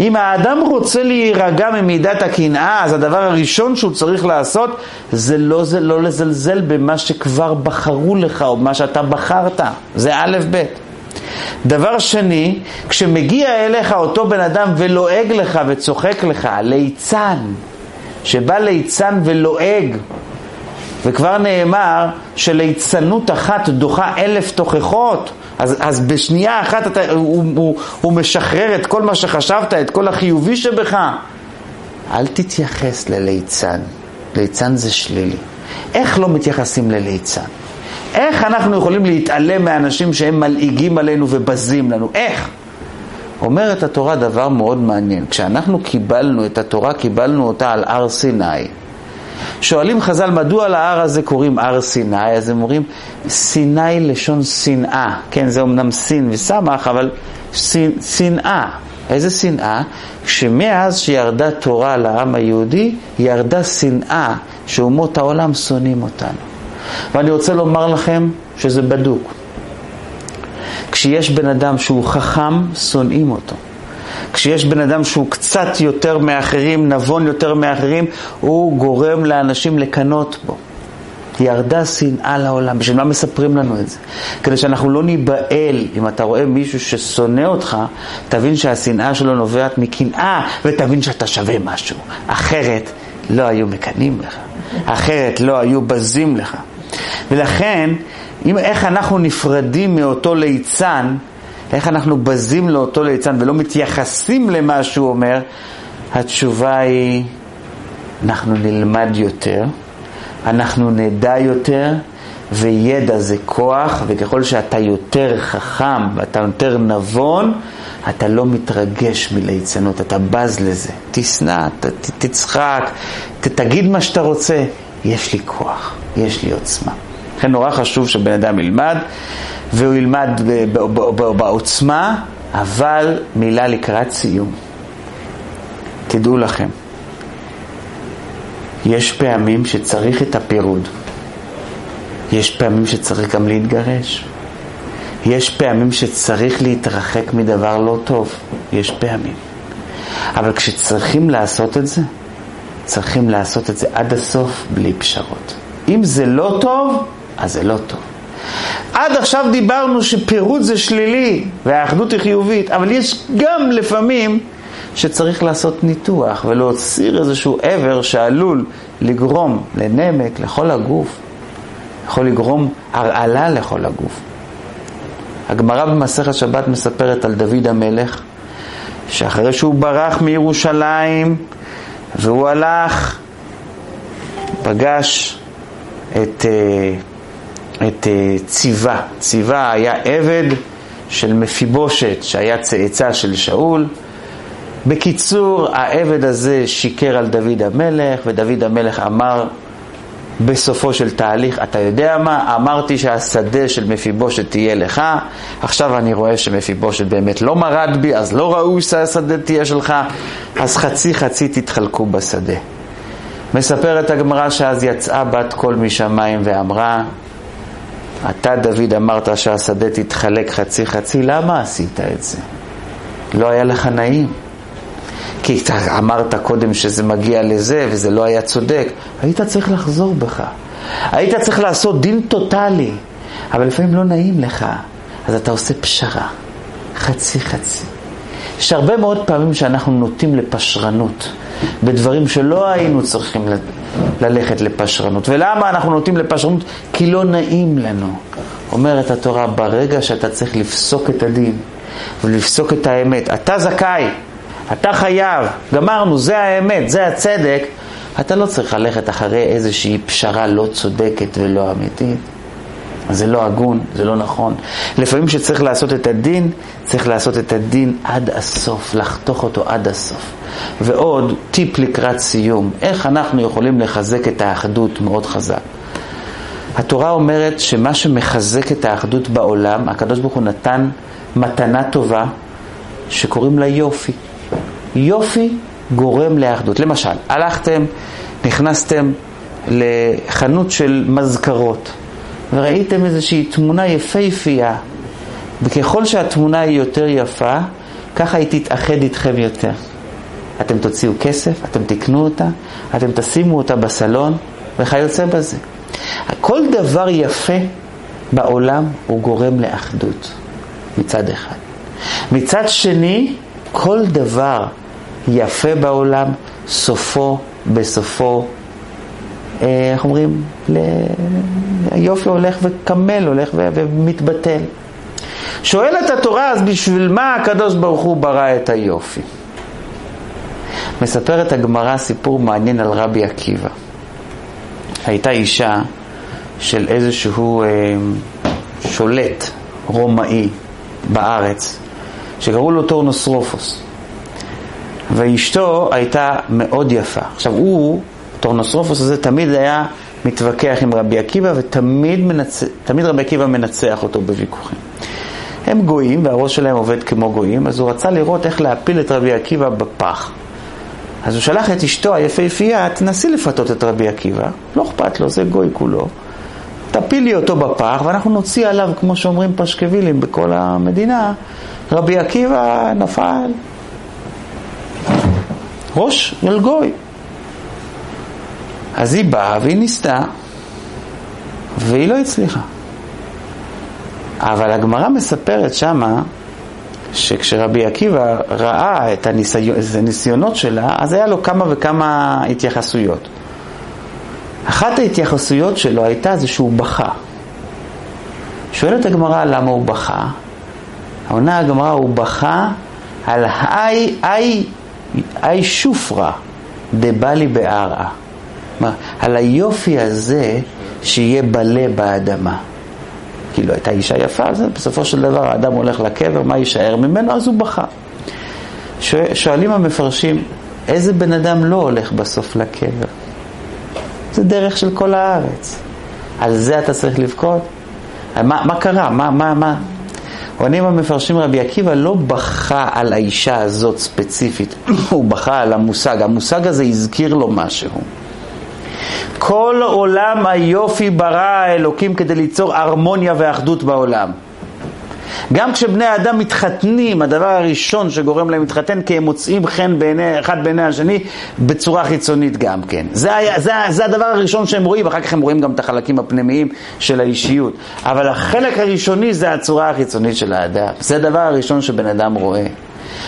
אם האדם רוצה להירגע ממידת הקנאה, אז הדבר הראשון שהוא צריך לעשות זה לא, זה לא לזלזל במה שכבר בחרו לך או במה שאתה בחרת. זה א' ב'. דבר שני, כשמגיע אליך אותו בן אדם ולועג לך וצוחק לך, ליצן, שבא ליצן ולועג, וכבר נאמר שליצנות אחת דוחה אלף תוכחות. אז, אז בשנייה אחת אתה, הוא, הוא, הוא משחרר את כל מה שחשבת, את כל החיובי שבך. אל תתייחס לליצן. ליצן זה שלילי. איך לא מתייחסים לליצן? איך אנחנו יכולים להתעלם מאנשים שהם מלעיגים עלינו ובזים לנו? איך? אומרת התורה דבר מאוד מעניין. כשאנחנו קיבלנו את התורה, קיבלנו אותה על הר סיני. שואלים חז"ל, מדוע להר הזה קוראים הר סיני? אז הם אומרים, סיני לשון שנאה. כן, זה אמנם סין וסמך, אבל שנאה. איזה שנאה? שמאז שירדה תורה לעם היהודי, ירדה שנאה שאומות העולם שונאים אותנו. ואני רוצה לומר לכם שזה בדוק. כשיש בן אדם שהוא חכם, שונאים אותו. כשיש בן אדם שהוא קצת יותר מאחרים, נבון יותר מאחרים, הוא גורם לאנשים לקנות בו. ירדה שנאה לעולם. בשביל מה מספרים לנו את זה? כדי שאנחנו לא ניבהל. אם אתה רואה מישהו ששונא אותך, תבין שהשנאה שלו נובעת מקנאה, ותבין שאתה שווה משהו. אחרת לא היו מקנאים לך. אחרת לא היו בזים לך. ולכן, אם, איך אנחנו נפרדים מאותו ליצן, איך אנחנו בזים לאותו ליצן ולא מתייחסים למה שהוא אומר, התשובה היא, אנחנו נלמד יותר, אנחנו נדע יותר, וידע זה כוח, וככל שאתה יותר חכם ואתה יותר נבון, אתה לא מתרגש מליצנות, אתה בז לזה. תשנא, תצחק, תגיד מה שאתה רוצה, יש לי כוח, יש לי עוצמה. לכן נורא חשוב שבן אדם ילמד, והוא ילמד בעוצמה, אבל מילה לקראת סיום. תדעו לכם, יש פעמים שצריך את הפירוד. יש פעמים שצריך גם להתגרש. יש פעמים שצריך להתרחק מדבר לא טוב. יש פעמים. אבל כשצריכים לעשות את זה, צריכים לעשות את זה עד הסוף בלי פשרות. אם זה לא טוב, אז זה לא טוב. עד עכשיו דיברנו שפירוד זה שלילי והאחדות היא חיובית, אבל יש גם לפעמים שצריך לעשות ניתוח ולהוציא איזשהו עבר שעלול לגרום לנמק לכל הגוף, יכול לגרום הרעלה לכל הגוף. הגמרא במסכת שבת מספרת על דוד המלך, שאחרי שהוא ברח מירושלים והוא הלך, פגש את... Uh, את אה, ציווה. ציווה היה עבד של מפיבושת שהיה צאצא של שאול. בקיצור, העבד הזה שיקר על דוד המלך, ודוד המלך אמר בסופו של תהליך, אתה יודע מה? אמרתי שהשדה של מפיבושת תהיה לך, עכשיו אני רואה שמפיבושת באמת לא מרד בי, אז לא ראוי שהשדה תהיה שלך, אז חצי חצי תתחלקו בשדה. מספרת הגמרא שאז יצאה בת קול משמיים ואמרה, אתה דוד אמרת שהשדה תתחלק חצי חצי, למה עשית את זה? לא היה לך נעים. כי אתה אמרת קודם שזה מגיע לזה וזה לא היה צודק, היית צריך לחזור בך. היית צריך לעשות דין טוטאלי, אבל לפעמים לא נעים לך, אז אתה עושה פשרה, חצי חצי. יש הרבה מאוד פעמים שאנחנו נוטים לפשרנות, בדברים שלא היינו צריכים ללכת לפשרנות. ולמה אנחנו נוטים לפשרנות? כי לא נעים לנו. אומרת התורה, ברגע שאתה צריך לפסוק את הדין ולפסוק את האמת, אתה זכאי, אתה חייב, גמרנו, זה האמת, זה הצדק, אתה לא צריך ללכת אחרי איזושהי פשרה לא צודקת ולא אמיתית. זה לא הגון, זה לא נכון. לפעמים כשצריך לעשות את הדין, צריך לעשות את הדין עד הסוף, לחתוך אותו עד הסוף. ועוד טיפ לקראת סיום, איך אנחנו יכולים לחזק את האחדות מאוד חזק. התורה אומרת שמה שמחזק את האחדות בעולם, הקדוש ברוך הוא נתן מתנה טובה שקוראים לה יופי. יופי גורם לאחדות. למשל, הלכתם, נכנסתם לחנות של מזכרות וראיתם איזושהי תמונה יפהפייה וככל שהתמונה היא יותר יפה, ככה היא תתאחד איתכם יותר. אתם תוציאו כסף, אתם תקנו אותה, אתם תשימו אותה בסלון וכיוצא בזה. כל דבר יפה בעולם הוא גורם לאחדות מצד אחד. מצד שני, כל דבר יפה בעולם, סופו בסופו, איך אומרים? היופי הולך וקמל, הולך ומתבטל. שואלת התורה, אז בשביל מה הקדוש ברוך הוא ברא את היופי? מספרת הגמרא סיפור מעניין על רבי עקיבא. הייתה אישה של איזשהו אה, שולט רומאי בארץ, שקראו לו טורנוסרופוס. ואשתו הייתה מאוד יפה. עכשיו הוא, טורנוסרופוס הזה, תמיד היה מתווכח עם רבי עקיבא, ותמיד מנצ... רבי עקיבא מנצח אותו בוויכוחים. הם גויים, והראש שלהם עובד כמו גויים, אז הוא רצה לראות איך להפיל את רבי עקיבא בפח. אז הוא שלח את אשתו היפהפייה, תנסי לפתות את רבי עקיבא, לא אכפת לו, זה גוי כולו. תפילי אותו בפח, ואנחנו נוציא עליו, כמו שאומרים פשקווילים בכל המדינה, רבי עקיבא נפל. ראש של גוי. אז היא באה והיא ניסתה, והיא לא הצליחה. אבל הגמרא מספרת שמה, שכשרבי עקיבא ראה את הניסיונות, שלה, אז היה לו כמה וכמה התייחסויות. אחת ההתייחסויות שלו הייתה זה שהוא בכה. שואלת הגמרא למה הוא בכה. עונה הגמרא, הוא בכה על היי, היי, היי שופרא דבא לי בערעה. על היופי הזה שיהיה בלה באדמה. כאילו הייתה אישה יפה, אז בסופו של דבר האדם הולך לקבר, מה יישאר ממנו? אז הוא בכה. שואלים המפרשים, איזה בן אדם לא הולך בסוף לקבר? זה דרך של כל הארץ. על זה אתה צריך לבכות? מה, מה קרה? מה, מה, מה? עונים המפרשים רבי עקיבא לא בכה על האישה הזאת ספציפית, הוא בכה על המושג. המושג הזה הזכיר לו משהו. כל עולם היופי ברא האלוקים כדי ליצור הרמוניה ואחדות בעולם. גם כשבני האדם מתחתנים, הדבר הראשון שגורם להם להתחתן, כי הם מוצאים חן בעיני, אחד בעיני השני בצורה חיצונית גם כן. זה, זה, זה הדבר הראשון שהם רואים, אחר כך הם רואים גם את החלקים הפנימיים של האישיות. אבל החלק הראשוני זה הצורה החיצונית של האדם. זה הדבר הראשון שבן אדם רואה.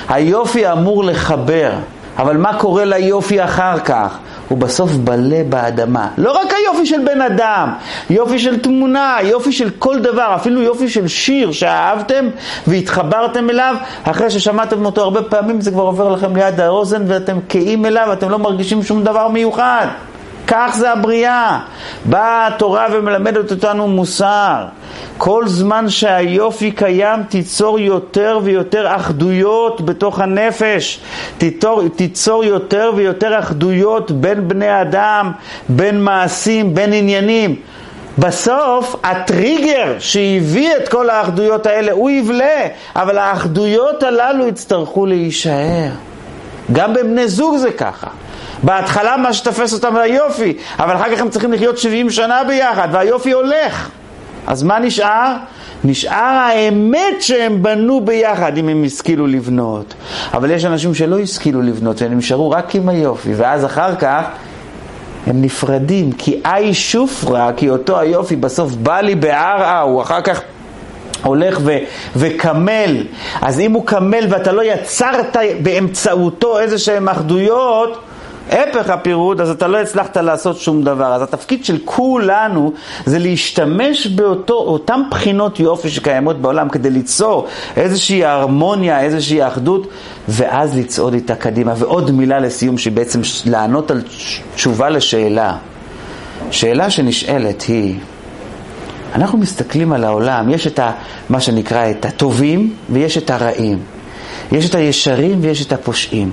היופי אמור לחבר, אבל מה קורה ליופי אחר כך? הוא בסוף בלה באדמה. לא רק היופי של בן אדם, יופי של תמונה, יופי של כל דבר, אפילו יופי של שיר שאהבתם והתחברתם אליו, אחרי ששמעתם אותו הרבה פעמים זה כבר עובר לכם ליד האוזן ואתם קהים אליו, אתם לא מרגישים שום דבר מיוחד. כך זה הבריאה. באה התורה ומלמדת אותנו מוסר. כל זמן שהיופי קיים, תיצור יותר ויותר אחדויות בתוך הנפש. תיצור, תיצור יותר ויותר אחדויות בין בני אדם, בין מעשים, בין עניינים. בסוף הטריגר שהביא את כל האחדויות האלה הוא יבלה, אבל האחדויות הללו יצטרכו להישאר. גם בבני זוג זה ככה. בהתחלה מה שתפס אותם זה היופי, אבל אחר כך הם צריכים לחיות 70 שנה ביחד, והיופי הולך. אז מה נשאר? נשאר האמת שהם בנו ביחד, אם הם השכילו לבנות. אבל יש אנשים שלא השכילו לבנות, והם נשארו רק עם היופי, ואז אחר כך הם נפרדים, כי אי שופרה, כי אותו היופי בסוף בא לי בערעה, הוא אחר כך הולך ו- וקמל. אז אם הוא קמל ואתה לא יצרת באמצעותו איזה שהם אחדויות, הפך הפירוד, אז אתה לא הצלחת לעשות שום דבר. אז התפקיד של כולנו זה להשתמש באותן בחינות יופי שקיימות בעולם כדי ליצור איזושהי הרמוניה, איזושהי אחדות, ואז לצעוד איתה קדימה. ועוד מילה לסיום, שהיא בעצם לענות על תשובה לשאלה. שאלה שנשאלת היא, אנחנו מסתכלים על העולם, יש את ה, מה שנקרא את הטובים ויש את הרעים. יש את הישרים ויש את הפושעים.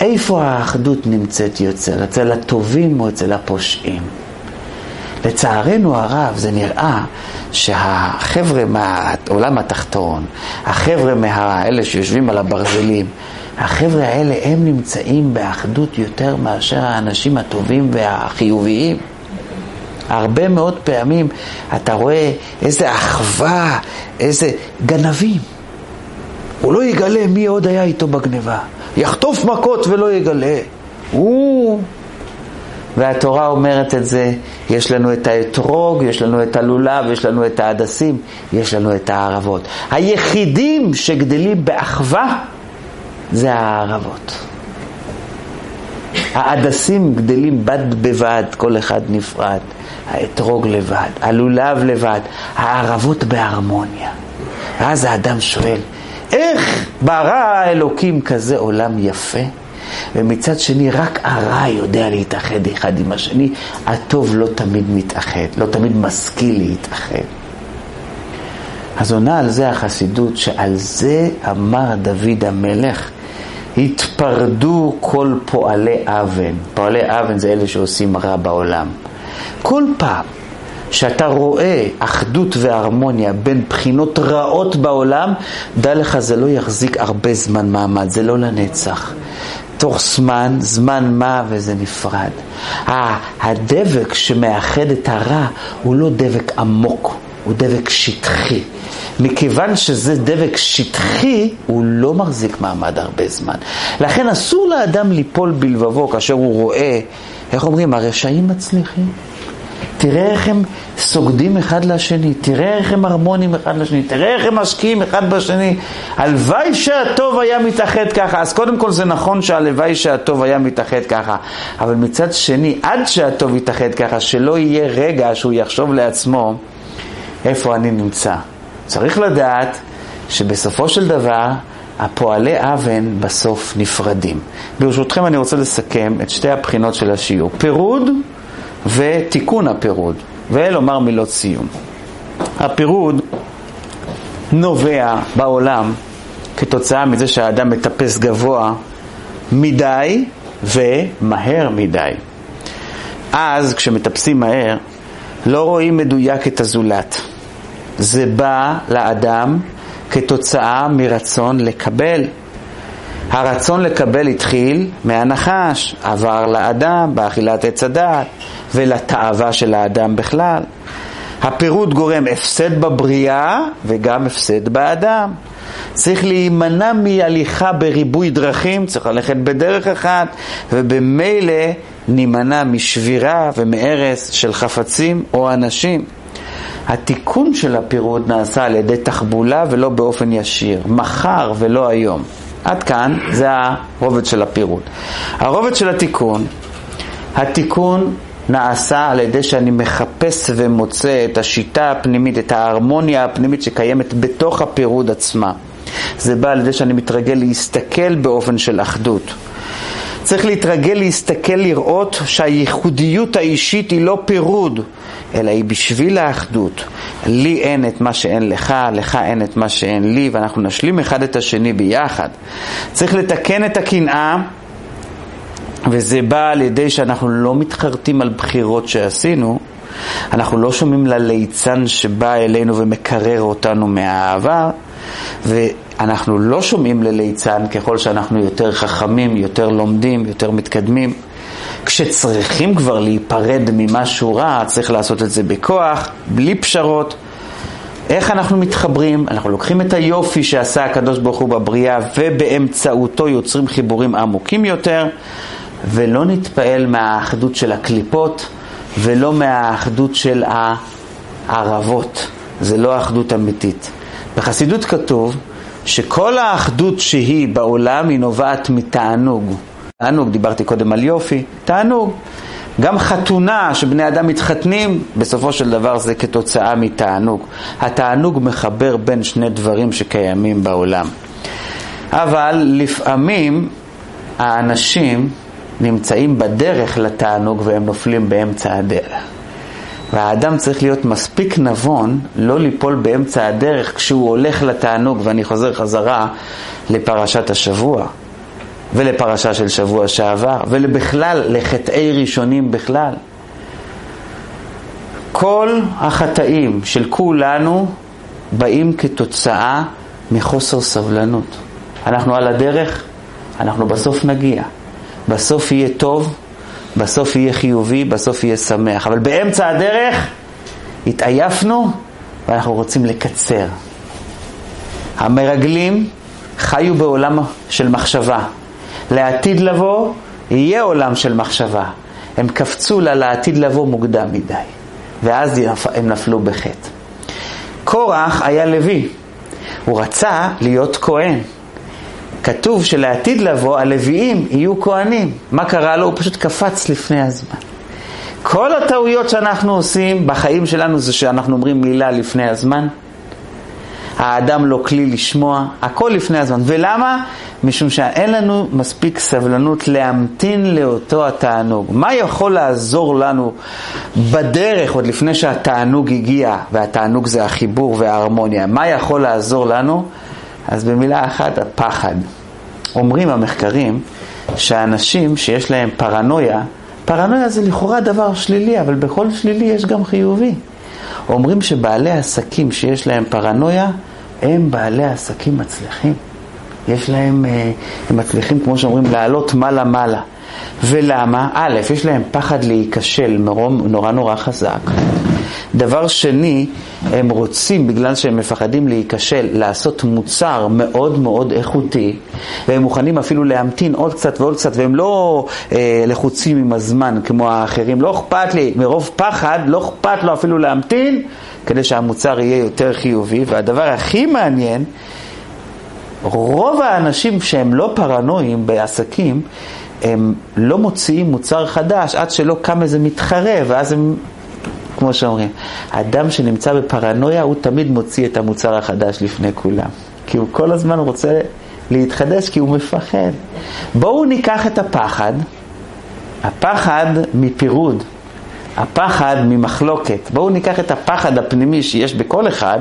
איפה האחדות נמצאת יותר? אצל הטובים או אצל הפושעים? לצערנו הרב זה נראה שהחבר'ה מהעולם התחתון, החבר'ה מהאלה שיושבים על הברזלים, החבר'ה האלה הם נמצאים באחדות יותר מאשר האנשים הטובים והחיוביים. הרבה מאוד פעמים אתה רואה איזה אחווה, איזה גנבים. הוא לא יגלה מי עוד היה איתו בגניבה. יחטוף מכות ולא יגלה. הוא... והתורה אומרת את זה, יש לנו את האתרוג, יש לנו את הלולב, יש לנו את ההדסים, יש לנו את הערבות. היחידים שגדלים באחווה זה הערבות. ההדסים גדלים בד בבד, כל אחד נפרד. האתרוג לבד, הלולב לבד, הערבות בהרמוניה. ואז האדם שואל, איך ברא האלוקים כזה עולם יפה? ומצד שני, רק הרע יודע להתאחד אחד עם השני, הטוב לא תמיד מתאחד, לא תמיד משכיל להתאחד. אז עונה על זה החסידות, שעל זה אמר דוד המלך, התפרדו כל פועלי אבן. פועלי אבן זה אלה שעושים רע בעולם. כל פעם שאתה רואה אחדות והרמוניה בין בחינות רעות בעולם, דע לך זה לא יחזיק הרבה זמן מעמד, זה לא לנצח. תוך זמן, זמן מה וזה נפרד. הדבק שמאחד את הרע הוא לא דבק עמוק, הוא דבק שטחי. מכיוון שזה דבק שטחי, הוא לא מחזיק מעמד הרבה זמן. לכן אסור לאדם ליפול בלבבו כאשר הוא רואה, איך אומרים, הרשעים מצליחים. תראה איך הם סוגדים אחד לשני, תראה איך הם הרמונים אחד לשני, תראה איך הם משקיעים אחד בשני. הלוואי שהטוב היה מתאחד ככה. אז קודם כל זה נכון שהלוואי שהטוב היה מתאחד ככה, אבל מצד שני, עד שהטוב יתאחד ככה, שלא יהיה רגע שהוא יחשוב לעצמו איפה אני נמצא. צריך לדעת שבסופו של דבר הפועלי אבן בסוף נפרדים. ברשותכם אני רוצה לסכם את שתי הבחינות של השיעור. פירוד ותיקון הפירוד, ולומר מילות סיום. הפירוד נובע בעולם כתוצאה מזה שהאדם מטפס גבוה מדי ומהר מדי. אז כשמטפסים מהר, לא רואים מדויק את הזולת. זה בא לאדם כתוצאה מרצון לקבל. הרצון לקבל התחיל מהנחש, עבר לאדם באכילת עץ הדעת ולתאווה של האדם בכלל. הפירוד גורם הפסד בבריאה וגם הפסד באדם. צריך להימנע מהליכה בריבוי דרכים, צריך ללכת בדרך אחת, ובמילא נימנע משבירה ומהרס של חפצים או אנשים. התיקון של הפירוד נעשה על ידי תחבולה ולא באופן ישיר, מחר ולא היום. עד כאן זה הרובד של הפירוד. הרובד של התיקון, התיקון נעשה על ידי שאני מחפש ומוצא את השיטה הפנימית, את ההרמוניה הפנימית שקיימת בתוך הפירוד עצמה. זה בא על ידי שאני מתרגל להסתכל באופן של אחדות. צריך להתרגל להסתכל, לראות שהייחודיות האישית היא לא פירוד, אלא היא בשביל האחדות. לי אין את מה שאין לך, לך אין את מה שאין לי, ואנחנו נשלים אחד את השני ביחד. צריך לתקן את הקנאה, וזה בא על ידי שאנחנו לא מתחרטים על בחירות שעשינו, אנחנו לא שומעים לליצן שבא אלינו ומקרר אותנו מהעבר, ואנחנו לא שומעים לליצן ככל שאנחנו יותר חכמים, יותר לומדים, יותר מתקדמים. כשצריכים כבר להיפרד ממשהו רע, צריך לעשות את זה בכוח, בלי פשרות. איך אנחנו מתחברים? אנחנו לוקחים את היופי שעשה הקדוש ברוך הוא בבריאה ובאמצעותו יוצרים חיבורים עמוקים יותר ולא נתפעל מהאחדות של הקליפות ולא מהאחדות של הערבות. זה לא אחדות אמיתית. בחסידות כתוב שכל האחדות שהיא בעולם היא נובעת מתענוג. תענוג, דיברתי קודם על יופי, תענוג. גם חתונה שבני אדם מתחתנים, בסופו של דבר זה כתוצאה מתענוג. התענוג מחבר בין שני דברים שקיימים בעולם. אבל לפעמים האנשים נמצאים בדרך לתענוג והם נופלים באמצע הדרך. והאדם צריך להיות מספיק נבון לא ליפול באמצע הדרך כשהוא הולך לתענוג, ואני חוזר חזרה לפרשת השבוע. ולפרשה של שבוע שעבר, ולבכלל, לחטאי ראשונים בכלל. כל החטאים של כולנו באים כתוצאה מחוסר סבלנות. אנחנו על הדרך, אנחנו בסוף נגיע. בסוף יהיה טוב, בסוף יהיה חיובי, בסוף יהיה שמח. אבל באמצע הדרך התעייפנו ואנחנו רוצים לקצר. המרגלים חיו בעולם של מחשבה. לעתיד לבוא יהיה עולם של מחשבה. הם קפצו לה לעתיד לבוא מוקדם מדי, ואז הם נפלו בחטא. קורח היה לוי, הוא רצה להיות כהן. כתוב שלעתיד לבוא הלוויים יהיו כהנים. מה קרה לו? הוא פשוט קפץ לפני הזמן. כל הטעויות שאנחנו עושים בחיים שלנו זה שאנחנו אומרים מילה לפני הזמן. האדם לא כלי לשמוע, הכל לפני הזמן. ולמה? משום שאין לנו מספיק סבלנות להמתין לאותו התענוג. מה יכול לעזור לנו בדרך, עוד לפני שהתענוג הגיע, והתענוג זה החיבור וההרמוניה, מה יכול לעזור לנו? אז במילה אחת, הפחד. אומרים המחקרים שאנשים שיש להם פרנויה, פרנויה זה לכאורה דבר שלילי, אבל בכל שלילי יש גם חיובי. אומרים שבעלי עסקים שיש להם פרנויה, הם בעלי עסקים מצליחים. יש להם, אה, הם מצליחים, כמו שאומרים, לעלות מעלה-מעלה. ולמה? א', יש להם פחד להיכשל נורא נורא חזק. דבר שני, הם רוצים, בגלל שהם מפחדים להיכשל, לעשות מוצר מאוד מאוד איכותי, והם מוכנים אפילו להמתין עוד קצת ועוד קצת, והם לא אה, לחוצים עם הזמן כמו האחרים. לא אכפת לי, מרוב פחד, לא אכפת לו אפילו להמתין, כדי שהמוצר יהיה יותר חיובי. והדבר הכי מעניין, רוב האנשים שהם לא פרנואים בעסקים, הם לא מוציאים מוצר חדש עד שלא קם איזה מתחרה, ואז הם, כמו שאומרים, אדם שנמצא בפרנויה הוא תמיד מוציא את המוצר החדש לפני כולם. כי הוא כל הזמן רוצה להתחדש כי הוא מפחד. בואו ניקח את הפחד, הפחד מפירוד, הפחד ממחלוקת. בואו ניקח את הפחד הפנימי שיש בכל אחד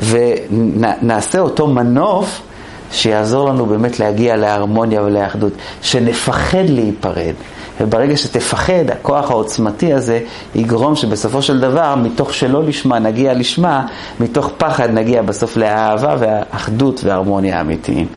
ונעשה אותו מנוף שיעזור לנו באמת להגיע להרמוניה ולאחדות, שנפחד להיפרד. וברגע שתפחד, הכוח העוצמתי הזה יגרום שבסופו של דבר, מתוך שלא לשמה נגיע לשמה, מתוך פחד נגיע בסוף לאהבה והאחדות וההרמוניה האמיתיים.